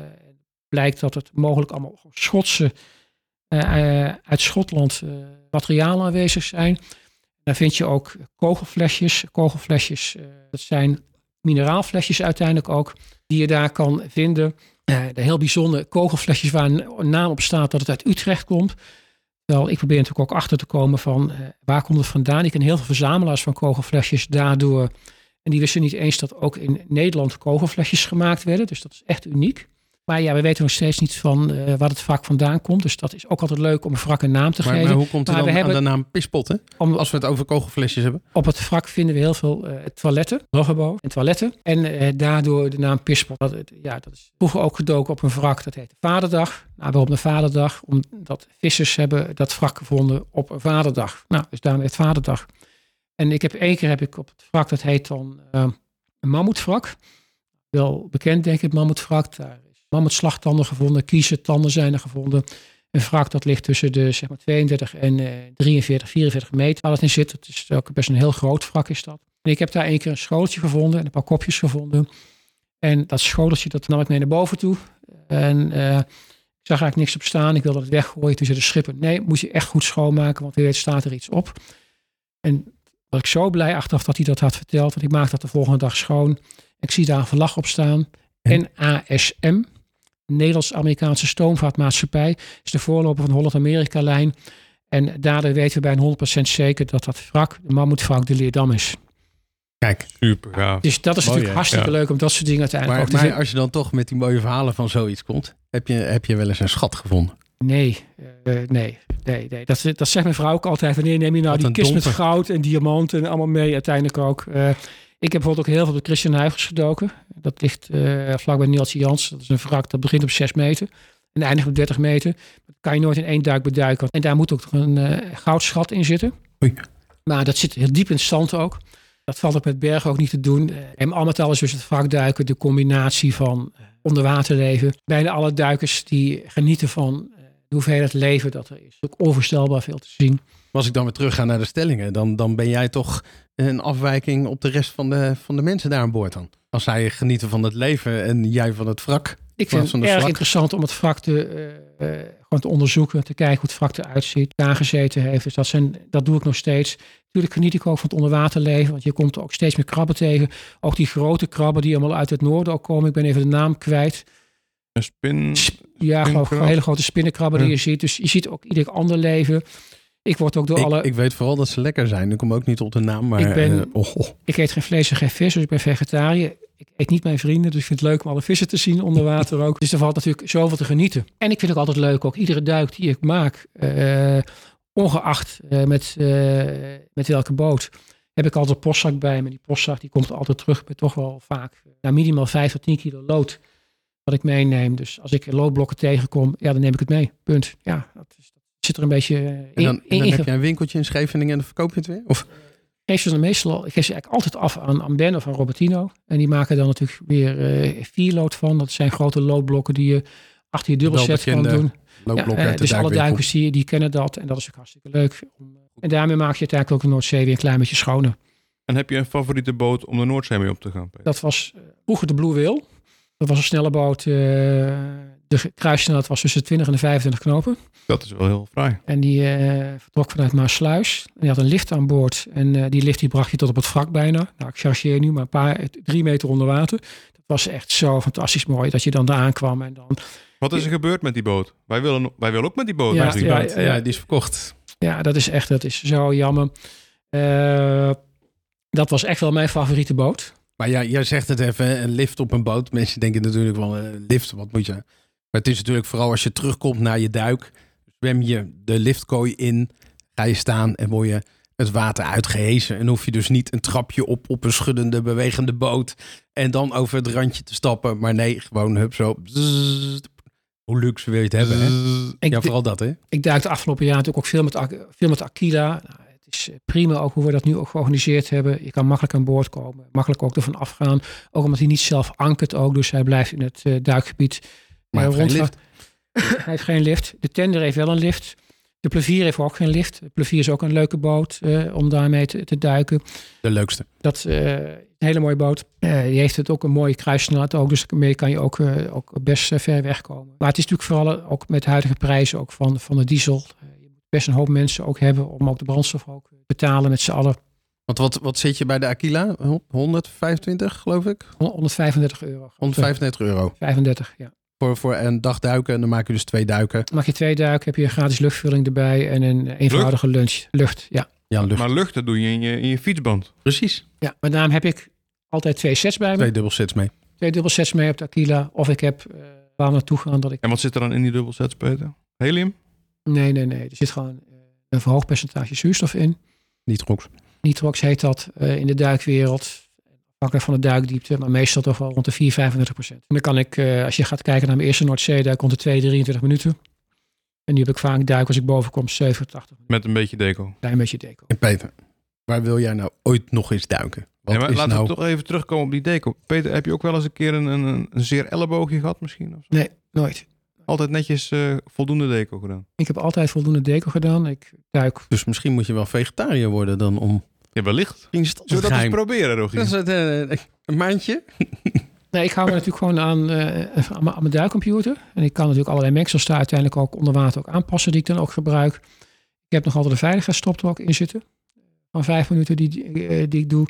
blijkt dat het mogelijk allemaal Schotse, eh, eh, uit Schotland materialen aanwezig zijn. Daar vind je ook kogelflesjes. Kogelflesjes, dat zijn mineraalflesjes uiteindelijk ook, die je daar kan vinden. De heel bijzondere kogelflesjes waar een naam op staat dat het uit Utrecht komt. Wel, ik probeer natuurlijk ook achter te komen van waar komt het vandaan. Ik ken heel veel verzamelaars van kogelflesjes daardoor. En die wisten niet eens dat ook in Nederland kogelflesjes gemaakt werden. Dus dat is echt uniek. Maar ja, we weten nog steeds niet van eh, waar het wrak vandaan komt. Dus dat is ook altijd leuk om een wrak een naam te Maar, geven. maar hoe komt het dan we aan hebben- de naam pispotten? Om, Als we het over kogelflesjes hebben. op het wrak vinden we heel veel eh, toiletten, lavabo en toiletten. En eh, daardoor de naam Pispot. Dat, ja, dat is vroeger ook gedoken op een wrak. Dat heet Vaderdag. Nou, waarom de Vaderdag? Omdat vissers hebben dat wrak gevonden op een Vaderdag. Nou, dus daarom het Vaderdag. En ik heb één keer heb ik op het wrak, dat heet dan eh, een mammoetwrak. Wel bekend denk ik, het. Daar is mammoetslagtanden gevonden, kiezeltanden zijn er gevonden. Een wrak dat ligt tussen de zeg maar 32 en eh, 43, 44 meter waar het in zit. Het is ook best een heel groot wrak is dat. En ik heb daar één keer een schoteltje gevonden en een paar kopjes gevonden. En dat schoteltje dat nam ik mee naar boven toe. En eh, ik zag eigenlijk niks op staan. Ik wilde het weggooien. Toen zei de schipper, nee, moet je echt goed schoonmaken, want wie weet staat er iets op. En was ik zo blij achteraf dat hij dat had verteld. Want ik maakte dat de volgende dag schoon. Ik zie daar een vlag op staan. En? NASM. Nederlands-Amerikaanse Stoomvaartmaatschappij. Is de voorloper van de Holland-Amerika-lijn. En daardoor weten we bij 100% zeker dat dat wrak, de mammoetwrak, de Leerdam is. Kijk, Super gaaf. Dus dat is Mooi, natuurlijk hartstikke Ja. leuk om dat soort dingen uiteindelijk maar, ook te maar vinden. als je dan toch met die mooie verhalen van zoiets komt, heb je, heb je wel eens een schat gevonden? Nee, eh, nee, nee, nee. Dat, dat zegt mijn vrouw ook altijd. Wanneer neem je nou Wat die kist met goud en diamanten en allemaal mee uiteindelijk ook. Eh, ik heb bijvoorbeeld ook heel veel op de Christian Huygens gedoken. Dat ligt eh vlakbij Niels Jans. Dat is een wrak dat begint op 6 meter en eindigt op 30 meter. Dat kan je nooit in één duik beduiken. En daar moet ook nog een eh, goudschat in zitten. Oei. Maar dat zit heel diep in het zand ook. Dat valt ook met bergen ook niet te doen. En al met al is dus het wrakduiken de combinatie van onderwaterleven. Bijna alle duikers die genieten van de hoeveelheid leven dat er is. Ook onvoorstelbaar veel te zien. Maar Als ik dan weer terug ga naar de stellingen, dan, dan ben jij toch een afwijking op de rest van de, van de mensen daar aan boord dan. Als zij genieten van het leven en jij van het wrak. Ik vind het erg interessant om het wrak te, eh, eh, gewoon te onderzoeken. Te kijken hoe het wrak eruit ziet. Daar gezeten heeft. Dus dat, zijn, dat doe ik nog steeds. Natuurlijk geniet ik ook van het onderwaterleven. Want je komt ook steeds meer krabben tegen. Ook die grote krabben die allemaal uit het noorden ook komen. Ik ben even de naam kwijt. Een spin. Ja, gewoon Spinnenkrab. hele grote spinnenkrabben Ja. die je ziet. Dus je ziet ook ieder ander leven. Ik word ook door Ik, alle... ik weet vooral dat ze lekker zijn. Ik kom ook niet op de naam, maar... Ik ben- eh, oh, oh. Ik eet geen vlees en geen vis, dus ik ben vegetariër. Ik eet niet mijn vrienden, dus ik vind het leuk om alle vissen te zien onder water ook. Dus er valt natuurlijk zoveel te genieten. En ik vind het ook altijd leuk, ook iedere duik die ik maak, eh, ongeacht eh, met, eh, met welke boot, heb ik altijd een postzak bij me. Die postzak die komt altijd terug met toch wel vaak nou, minimaal 5 tot 10 kilo lood wat ik meeneem. Dus als ik loodblokken tegenkom, ja, dan neem ik het mee. Punt. Ja, dat, is, dat zit er een beetje eh, in. En dan, en dan in- heb je een winkeltje in Scheveningen en dan verkoop je het weer? Of geef ze dan meestal, ik geef ze eigenlijk altijd af aan, aan Ben of aan Robertino. En die maken dan natuurlijk weer eh vier lood van. Dat zijn grote loodblokken die je achter je dubbelset kan doen. Ja, uit de dus alle duikers die, die kennen dat. En dat is ook hartstikke leuk. Om, En daarmee maak je uiteindelijk ook de Noordzee weer een klein beetje schoner. En heb je een favoriete boot om de Noordzee mee op te gaan? Peter? Dat was vroeger de Blue Whale. Dat was een snelle boot. eh, de kruissnelheid was tussen de 20 en de 25 knopen. Dat is wel heel fraai. En die eh, vertrok vanuit Maasluis. En die had een lift aan boord. En eh, die lift die bracht je tot op het wrak bijna. Nou, ik chargeer nu maar een paar, drie meter onder water. Dat was echt zo fantastisch mooi dat je dan daar aankwam. En dan, Wat is er gebeurd met die boot? Wij willen, wij willen ook met die boot. Ja, die ja, boot. Ja, die is verkocht. ja, dat is echt, dat is zo jammer. Eh, dat was echt wel mijn favoriete boot. Maar ja, jij zegt het even, een lift op een boot. Mensen denken natuurlijk van, eh, lift, wat moet je... Maar het is natuurlijk vooral als je terugkomt naar je duik. Zwem je de liftkooi in, ga je staan en word je het water uitgehezen. En hoef je dus niet een trapje op op een schuddende, bewegende boot. En dan over het randje te stappen. Maar nee, gewoon hup zo. Hoe luxe wil je het hebben, hè? Ik, Ja, vooral dat, hè? ik duik de afgelopen jaar natuurlijk ook veel met, veel met Aquila. Is eh, prima ook hoe we dat nu ook georganiseerd hebben. Je kan makkelijk aan boord komen. Makkelijk ook ervan afgaan. Ook omdat hij niet zelf ankert ook. Dus hij blijft in het eh, duikgebied Maar eh, hij heeft geen rondgaan. hij heeft geen lift. De tender heeft wel een lift. De plevier heeft ook geen lift. De plevier is ook een leuke boot eh, om daarmee te, te duiken. De leukste. Dat eh, een hele mooie boot. Eh, die heeft het ook een mooie kruissnelheid ook. Dus daarmee kan je ook, eh, ook best eh, ver wegkomen. Maar het is natuurlijk vooral ook met de huidige prijzen ook van, van de diesel. Best een hoop mensen ook hebben om ook de brandstof ook te betalen met z'n allen. Want wat, wat zit je bij de Aquila? 125, geloof ik? 135 euro. 135 euro. 35, ja. Voor, voor een dag duiken. En dan maak je dus twee duiken. Mag je twee duiken, heb je een gratis luchtvulling erbij en een eenvoudige lunch. Lucht, ja. Ja, lucht. Maar lucht, dat doe je in je, in je fietsband. Precies. ja. Maar daarom heb ik altijd twee sets bij me. Twee dubbelsets mee. Twee dubbelsets mee op de Aquila. Of ik heb eh waar naartoe gaan dat ik... En wat zit er dan in die dubbelsets, Peter? Helium? Nee, nee, nee. Er zit gewoon eh, een verhoogd percentage zuurstof in. Niet roks. Nitrox heet dat eh, in de duikwereld. Afhankelijk van de duikdiepte, maar meestal toch wel rond de 4, 35 procent. En dan kan ik, eh, als je gaat kijken naar mijn eerste Noordzeeduik, rond de 2, 23 minuten. En nu heb ik vaak duik als ik boven kom, 7, 80 minuten. Met een beetje deco. Klein beetje deco. En Peter, waar wil jij nou ooit nog eens duiken? Wat Ja, maar is laten nou... we toch even terugkomen op die deco. Peter, heb je ook wel eens een keer een, een, een zeer elleboogje gehad misschien? Of zo? Nee, nooit. Altijd netjes eh, voldoende deco gedaan. Ik heb altijd voldoende deco gedaan. Ik duik. Dus misschien moet je wel vegetariër worden dan om... Ja, wellicht. Zullen we dat eens proberen, Rogier? Dat is het, eh, een maandje. Nee, ik hou me natuurlijk gewoon aan, eh, aan, mijn- aan mijn duikcomputer. En ik kan natuurlijk allerlei mengsels daar uiteindelijk ook onder water ook aanpassen die ik dan ook gebruik. Ik heb nog altijd een veiligheidsstop er ook in zitten. Van vijf minuten die, die, die ik doe.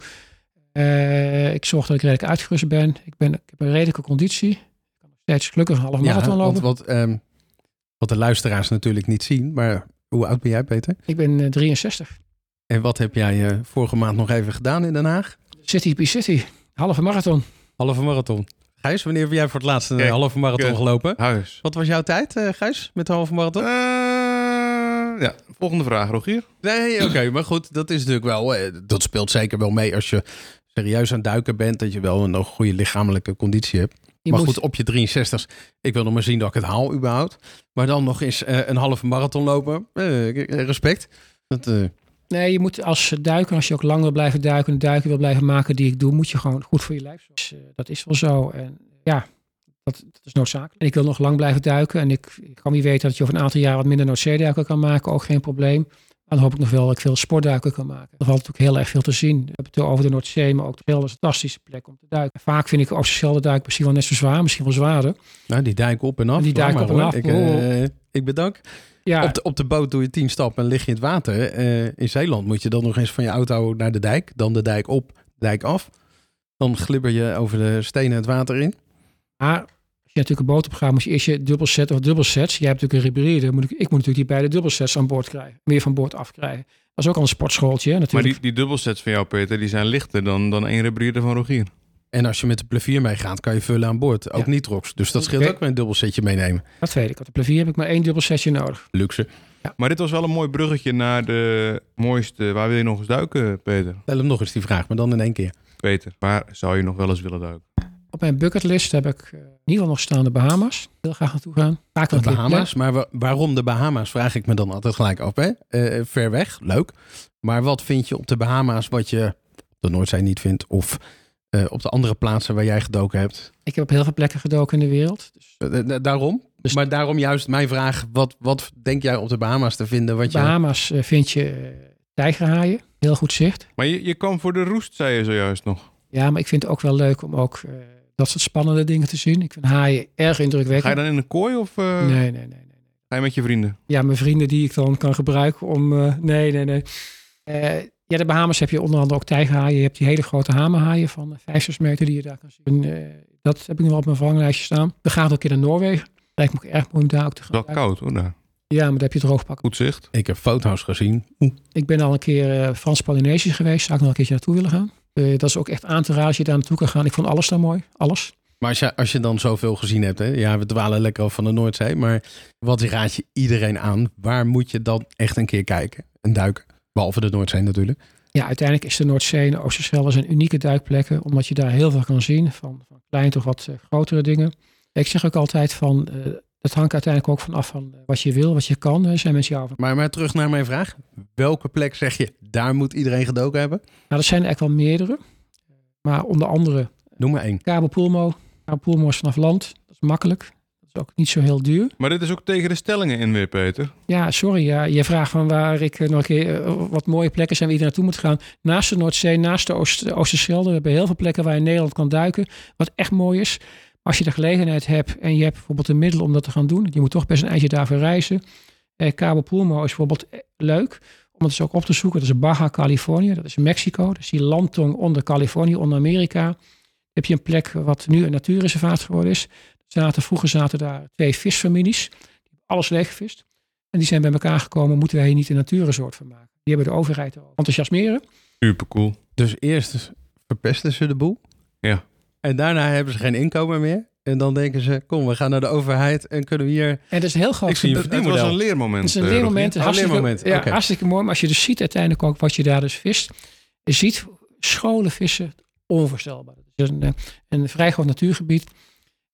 Eh, ik zorg dat ik redelijk uitgerust ben. Ik, ben. ik heb een redelijke conditie. Steeds gelukkig een half marathon want lopen. wat, ehm, wat de luisteraars natuurlijk niet zien. Maar hoe oud ben jij, Peter? Ik ben eh, 63. En wat heb jij eh, vorige maand nog even gedaan in Den Haag? City by City. Halve marathon. Halve marathon. Gijs, wanneer heb jij voor het laatst een Kijk, halve marathon gelopen? Huis. Wat was jouw tijd, eh Gijs, met de halve marathon? Eh, ja, volgende vraag, Rogier. Nee, oké, maar goed, dat is natuurlijk wel, eh, dat speelt zeker wel mee als je serieus aan het duiken bent, dat je wel een goede lichamelijke conditie hebt. Je maar goed, op je 63, ik wil nog maar zien dat ik het haal überhaupt. Maar dan nog eens eh, een halve marathon lopen, eh, respect. Dat, eh, Nee, je moet als duiker, als je ook lang wil blijven duiken, duiken wil blijven maken die ik doe, moet je gewoon goed voor je lijf zorgen. Dus, eh, dat is wel zo. En ja, dat, dat is noodzakelijk. En ik wil nog lang blijven duiken. En ik, ik kan niet weten dat je over een aantal jaar wat minder Noordzeeduiken kan maken. Ook geen probleem. Dan hoop ik nog wel dat ik veel sportduiken kan maken. Er valt natuurlijk heel erg veel te zien. We hebben het over de Noordzee, maar ook heel een fantastische plek om te duiken. Vaak vind ik de Oosterschelde duik misschien wel net zo zwaar, misschien wel zwaarder. Nou, die duik op en af. Die duik Laat op en af. Ik, eh, ik bedank. Ja, Op, de, op de boot doe je tien stappen en lig je in het water. Eh, in Zeeland moet je dan nog eens van je auto naar de dijk. Dan de dijk op, de dijk af. Dan glibber je over de stenen het water in. maar je natuurlijk een boot op gaat, moet je eerst je dubbelset of dubbelsets. Jij hebt natuurlijk een hybride. Moet ik, ik moet natuurlijk die beide dubbelsets aan boord krijgen. Meer van boord afkrijgen. Dat is ook al een sportschooltje hè, Maar natuurlijk. die, die dubbelsets van jou, Peter, die zijn lichter dan, dan één rebrierde van Rogier. En als je met de plevier meegaat, kan je vullen aan boord. Ook Ja. nitrox. Dus dat scheelt ook weer een dubbelsetje meenemen. Dat weet ik. Op de plevier heb ik maar één dubbelsetje nodig. Luxe. Maar dit was wel een mooi bruggetje naar de mooiste... Waar wil je nog eens duiken, Peter? Stel hem nog eens die vraag, maar dan in één keer. Peter, waar zou je nog wel eens willen duiken? Op mijn bucketlist heb ik eh, in ieder geval nog staan de Bahama's. Heel graag naartoe gaan. Vaak De Bahama's. Maar wa- waarom de Bahama's vraag ik me dan altijd gelijk af. Hè? Eh, ver weg, leuk. Maar wat vind je op de Bahama's wat je op de Noordzee niet vindt? Of eh, op de andere plaatsen waar jij gedoken hebt? Ik heb op heel veel plekken gedoken in de wereld. Dus Eh, eh, daarom? Dus- maar daarom juist mijn vraag. Wat, wat denk jij op de Bahama's te vinden? Wat je... Bahama's eh, vind je eh, tijgerhaaien. Heel goed zicht. Maar je, je kwam voor de roest, zei je zojuist nog. Ja, maar ik vind het ook wel leuk om ook eh, dat soort spannende dingen te zien. Ik vind haaien erg Ga je indrukwekkend. dan in een kooi of eh, Nee, nee, nee, nee. ga je met je vrienden? Ja, mijn vrienden die ik dan kan gebruiken om... eh, nee, nee, nee. Eh, ja, de Bahamas heb je onder andere ook tijgerhaaien. Je hebt die hele grote hamerhaaien van eh, 5, 6 meter die je daar kan zien. Eh, dat heb ik nog wel op mijn verlanglijstje staan. We gaan ook een keer naar Noorwegen. Lijkt me ook erg mooi om daar ook te gaan. Wel koud hoor daar. Ja, maar daar heb je droogpak. Goed zicht. Ik heb foto's gezien. Ik ben al een keer eh, Frans-Polynesisch geweest. Zou ik nog een keertje naartoe willen gaan. Eh, dat is ook echt aan te raden als je daar naartoe kan gaan. Ik vond alles daar mooi. Alles. Maar als je, als je dan zoveel gezien hebt, hè? ja, we dwalen lekker af van de Noordzee. Maar wat raad je iedereen aan? Waar moet je dan echt een keer kijken en duiken? Behalve de Noordzee natuurlijk. Ja, uiteindelijk is de Noordzee en de Oosterschelde zijn unieke duikplekken. Omdat je daar heel veel kan zien. Van, van klein tot wat eh, grotere dingen. Ik zeg ook altijd van... eh het hangt uiteindelijk ook vanaf van eh, wat je wil, wat je kan. Er zijn mensen jou. Maar, maar terug naar mijn vraag. Welke plek zeg je, daar moet iedereen gedoken hebben? Nou, er zijn er echt wel meerdere. Maar onder andere Noem maar één. Pulmo. Pulmo is vanaf land. Dat is makkelijk. Dat is ook niet zo heel duur. Maar dit is ook tegen de stellingen in weer, Peter. Ja, sorry. Ja, je vraagt van waar ik eh, nog een keer eh, wat mooie plekken zijn waar iedereen naartoe moet gaan. Naast de Noordzee, naast de Oost, Oosterschelde. We hebben heel veel plekken waar je in Nederland kan duiken. Wat echt mooi is. Als je de gelegenheid hebt en je hebt bijvoorbeeld de middelen om dat te gaan doen. Je moet toch best een eindje daarvoor reizen. Eh, Cabo Pulmo is bijvoorbeeld eh, leuk. Om het eens ook op te zoeken. Dat is Baja Californië. Dat is Mexico. Dat is die landtong onder Californië, onder Amerika. Dan heb je een plek wat nu een natuurreservaat geworden is. Zaten, vroeger zaten daar twee visfamilies. Die hebben alles leeggevist. En die zijn bij elkaar gekomen. Moeten wij hier niet een natuurresort van maken? Die hebben de overheid al enthousiasmeren. Super cool. Dus eerst verpesten ze de boel. Ja. En daarna hebben ze geen inkomen meer. En dan denken ze, kom, we gaan naar de overheid en kunnen we hier... En dat is een heel groot Ik zie een gebied. Het was verdienmodel. een leermoment. Het is een eh, leermoment. Oh, Hartstikke, leermoment, Ja, oké. hartstikke mooi. Maar als je dus ziet uiteindelijk ook wat je daar dus vist. Je ziet scholen vissen. Onvoorstelbaar. Het is een, eh, een vrij groot natuurgebied.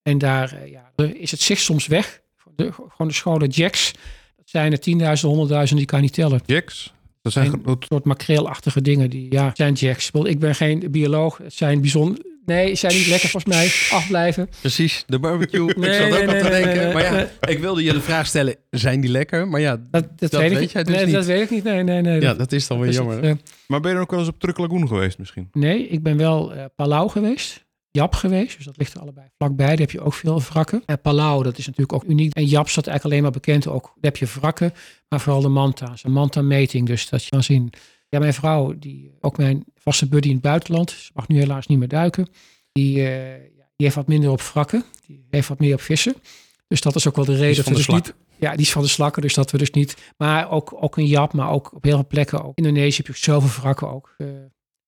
En daar eh, ja, is het zicht soms weg. De, gewoon de scholen jacks. Dat zijn er tienduizenden, honderdduizenden. Die kan je niet tellen. Jacks. Dat zijn Een soort makreelachtige dingen. Die ja, zijn jacks. Ik ben geen bioloog. Het zijn bijzonder... Nee, zijn niet lekker volgens mij. Afblijven. Precies, de barbecue. Nee, ik zat ook nee, nee, te denken. nee, maar ja, nee. ik wilde je de vraag stellen, zijn die lekker? Maar ja, Dat, dat, Dat weet, ik weet jij dus nee, niet. dat weet ik niet. Nee, nee, nee. ja Dat- dat is dan weer is jammer. het, eh, Maar ben je ook wel eens op Truck Lagoon geweest misschien? Nee, ik ben wel eh, Palau geweest. Jap geweest, dus dat ligt er allebei vlakbij. Daar heb je ook veel wrakken. En Palau, dat is natuurlijk ook uniek. En Jap staat eigenlijk alleen maar bekend. Ook, daar heb je wrakken, maar vooral de manta's. Een manta-meting, dus dat je kan zien. Ja, mijn vrouw, die, ook mijn vaste buddy in het buitenland. Ze mag nu helaas niet meer duiken. Die, eh, ja, die heeft wat minder op wrakken. Die heeft wat meer op vissen. Dus dat is ook wel de reden dat van we de dus niet... Ja, die is van de slakken, dus dat we dus niet... Maar ook, ook in Jap, maar ook op heel veel plekken. Ook. Indonesië heb je zoveel wrakken ook. Eh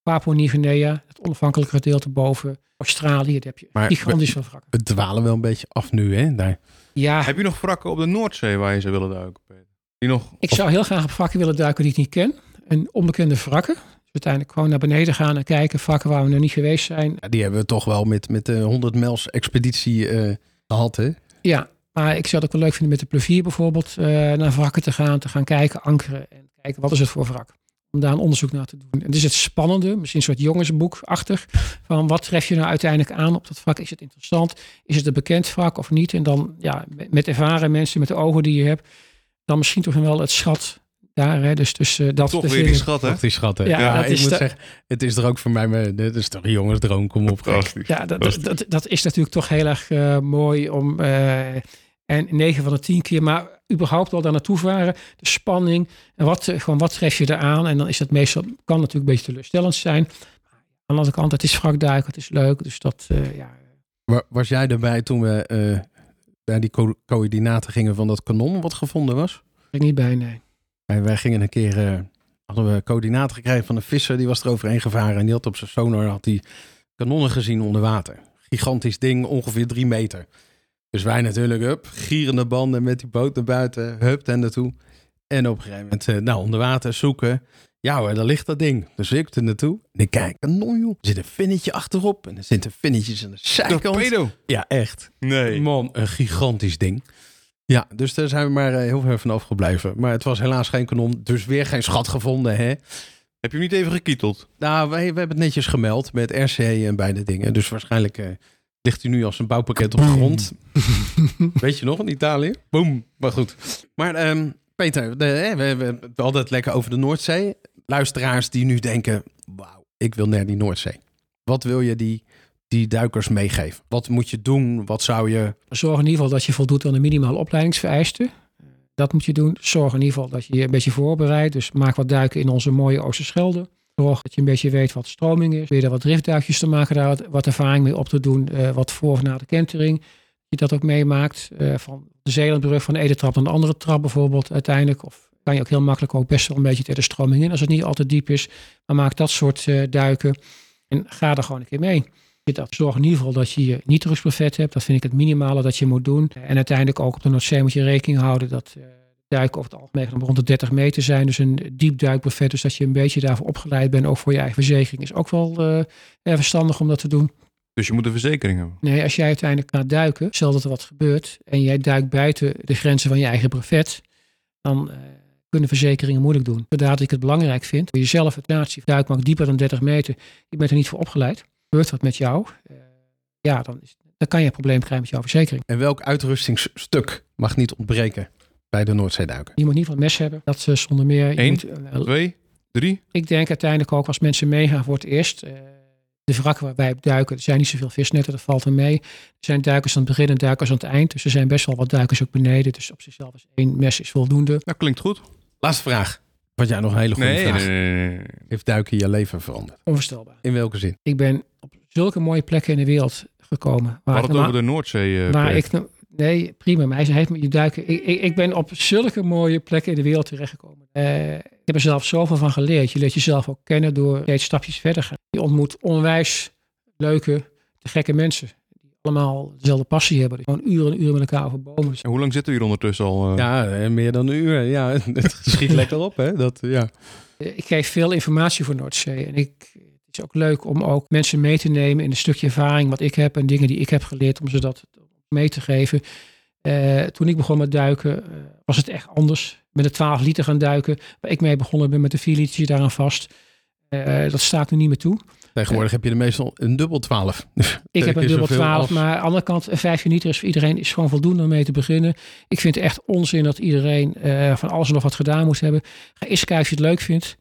Papua Nieuw-Guinea, het onafhankelijke gedeelte boven. Australië, daar heb je Maar gigantisch veel wrakken. We dwalen wel een beetje af nu, hè? Daar. Ja, Heb je nog wrakken op de Noordzee waar je zou willen duiken, Peter? Die nog... ik zou heel graag op wrakken willen duiken die ik niet ken. Een onbekende wrakken. Dus uiteindelijk gewoon naar beneden gaan en kijken. Wrakken waar we nog niet geweest zijn. Ja, die hebben we toch wel met, met de 100 mijls expeditie eh, gehad, hè? Ja, maar ik zou het ook wel leuk vinden met de plevier bijvoorbeeld. eh, naar wrakken te gaan, te gaan kijken, ankeren. En kijken wat is het voor wrak. Om daar een onderzoek naar te doen. En het is het spannende, misschien een soort jongensboekachtig. Van wat tref je nou uiteindelijk aan op dat wrak? Is het interessant? Is het een bekend wrak of niet? En dan ja, met ervaren mensen, met de ogen die je hebt. Dan misschien toch wel het schat daar. Hè, dus dus eh, dat Toch weer die schat, hè? Die schatten. Ja, Ja, dat ik is moet de- zeggen, het is er ook voor mij, maar dit is toch een jongensdroom, kom op. Ja, dat, dat, dat, dat is natuurlijk toch heel erg eh, mooi om. eh, en 9 van de 10 keer, maar überhaupt al daar naartoe varen. De spanning. En wat, eh, gewoon, wat tref je eraan? En dan is dat meestal. kan natuurlijk een beetje teleurstellend zijn. Maar aan de andere kant, het is wrakduiken, het is leuk. Dus dat, eh, ja. Wa- Was jij erbij toen we eh, naar die co- coördinaten gingen van dat kanon wat gevonden was? ik niet bij, nee. En wij gingen een keer, eh, hadden we coördinaten gekregen van een visser, die was er overheen gevaren. En die had op zijn sonar had die kanonnen gezien onder water. Gigantisch ding, ongeveer drie meter. Dus wij natuurlijk, hup, gierende banden met die boot naar buiten, hup, en naartoe. En op een gegeven moment, eh, nou, onder water zoeken. Ja hoor, daar ligt dat ding. Dus ik er naartoe. En ik kijk, kanon joh. Er zit een vinnetje achterop. En er zitten vinnetjes aan de zijkant. Torpedo. Ja, echt. Nee. Man, een gigantisch ding. Ja, dus daar zijn we maar eh, heel ver van afgebleven. Maar het was helaas geen kanon, dus weer geen schat gevonden, hè? Heb je hem niet even gekieteld? Nou, wij, we hebben het netjes gemeld met RC en beide dingen. Dus waarschijnlijk eh, ligt hij nu als een bouwpakket op de grond. Weet je nog, in Italië? Boom. Maar goed. Maar ehm, Peter, de, we, we, we hadden het lekker over de Noordzee. Luisteraars die nu denken, wauw, ik wil naar die Noordzee. Wat wil je die, die duikers meegeven? Wat moet je doen? Wat zou je... Zorg in ieder geval dat je voldoet aan de minimale opleidingsvereisten. Dat moet je doen. Zorg in ieder geval dat je je een beetje voorbereidt. Dus maak wat duiken in onze mooie Oosterschelde. Zorg dat je een beetje weet wat stroming is. Weer wat driftduikjes te maken, daar wat- ervaring mee op te doen. eh, wat voor of na de kentering. Je dat ook meemaakt. eh, van de Zeelandbrug van de ene trap naar de andere trap bijvoorbeeld uiteindelijk. Of kan je ook heel makkelijk ook best wel een beetje tegen de stroming in. Als het niet altijd diep is. Maar maak dat soort eh, duiken. En ga er gewoon een keer mee. Je dat zorg in ieder geval dat je je nitrusbuffet hebt. Dat vind ik het minimale dat je moet doen. En uiteindelijk ook op de Noordzee moet je rekening houden dat eh, duiken over het algemeen rond de 30 meter zijn. Dus een diep duikbuffet. Dus dat je een beetje daarvoor opgeleid bent. Ook voor je eigen verzekering is ook wel erg verstandig om dat te doen. Dus je moet een verzekering hebben. Nee, als jij uiteindelijk gaat duiken, stel dat er wat gebeurt. En jij duikt buiten de grenzen van je eigen brevet. Dan eh, kunnen verzekeringen moeilijk doen. Vandaar dat ik het belangrijk vind. Voor jezelf het natie duik mag dieper dan 30 meter. Je bent er niet voor opgeleid. Gebeurt wat met jou. eh, ja, dan, is, dan kan je een probleem krijgen met jouw verzekering. En welk uitrustingsstuk mag niet ontbreken bij de Noordzeeduiker? Je moet in ieder geval een mes hebben. Dat ze zonder meer... je Eén, moet, eh, Twee, drie. ik denk uiteindelijk ook als mensen meegaan voor het eerst. eh, de wrakken waar wij op duiken, er zijn niet zoveel visnetten, dat valt er mee. Er zijn duikers aan het begin en duikers aan het eind. Dus er zijn best wel wat duikers ook beneden. Dus op zichzelf is één mes is voldoende. Dat klinkt goed. Laatste vraag. Wat jij nog een hele goede Nee, vraag. nee, nee, nee. Heeft duiken je leven veranderd? Onvoorstelbaar. In welke zin? Ik ben op zulke mooie plekken in de wereld gekomen. Waar het over de Noordzee. eh, waar project. ik, nee, prima. Maar hij heeft me duiken. Ik, ik, ik ben op zulke mooie plekken in de wereld terechtgekomen. Eh, ik heb er zelf zoveel van geleerd. Je leert jezelf ook kennen door steeds stapjes verder gaan. Je ontmoet onwijs leuke, te gekke mensen. Allemaal dezelfde passie hebben. Gewoon uren en uren met elkaar overbomen. Dus En hoe lang zitten we hier ondertussen al? eh? Ja, eh, meer dan een uur. Ja, het schiet lekker op, hè? Dat, ja. Eh, Ik geef veel informatie voor Noordzee. En ik, het is ook leuk om ook mensen mee te nemen in een stukje ervaring wat ik heb en dingen die ik heb geleerd om ze dat mee te geven. Eh, toen ik begon met duiken was het echt anders. Met de 12 liter gaan duiken, waar ik mee begonnen ben met de 4 liter daaraan vast. Eh, dat staat nu niet meer toe. Tegenwoordig heb je er meestal een dubbel 12. Ik heb een dubbel zoveel 12, als- maar aan de andere kant, een 5 liter is voor iedereen is gewoon voldoende om mee te beginnen. Ik vind het echt onzin dat iedereen eh, van alles en nog wat gedaan moet hebben. Ga eens kijken of je het leuk vindt.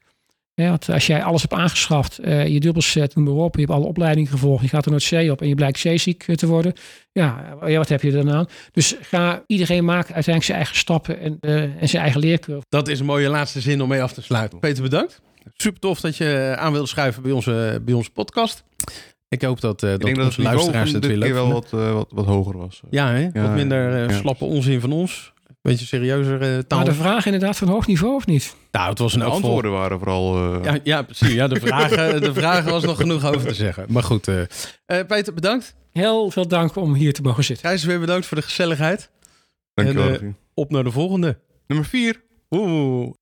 Ja, want als jij alles hebt aangeschaft, eh, je dubbelset, noem maar op, je hebt alle opleidingen gevolgd, je gaat er nooit zee op en je blijkt zeeziek eh, te worden. Ja, ja, wat heb je dan aan? Dus ga, iedereen maakt uiteindelijk zijn eigen stappen en, eh, en zijn eigen leercurve. Dat is een mooie laatste zin om mee af te sluiten. Peter, bedankt. Super tof dat je aan wilde schuiven bij onze, bij onze podcast. Ik hoop dat, eh ik dat denk dat het onze luisteraars het weer leuk wel wat, eh, wat, wat hoger was. Ja, hè? Ja, wat minder eh, ja. slappe onzin van ons. Beetje serieuzer taal. Maar de vraag inderdaad van hoog niveau of niet? Nou, het was een De antwoorden waren vooral... eh, Ja, ja, precies. Ja, de, vragen, de vragen was nog genoeg over te zeggen. Maar goed, eh, eh, Peter, bedankt. Heel veel dank om hier te mogen zitten. Gijs, weer bedankt voor de gezelligheid. dankjewel. en, eh, Rogier. Op naar de volgende. Nummer vier. Oeh.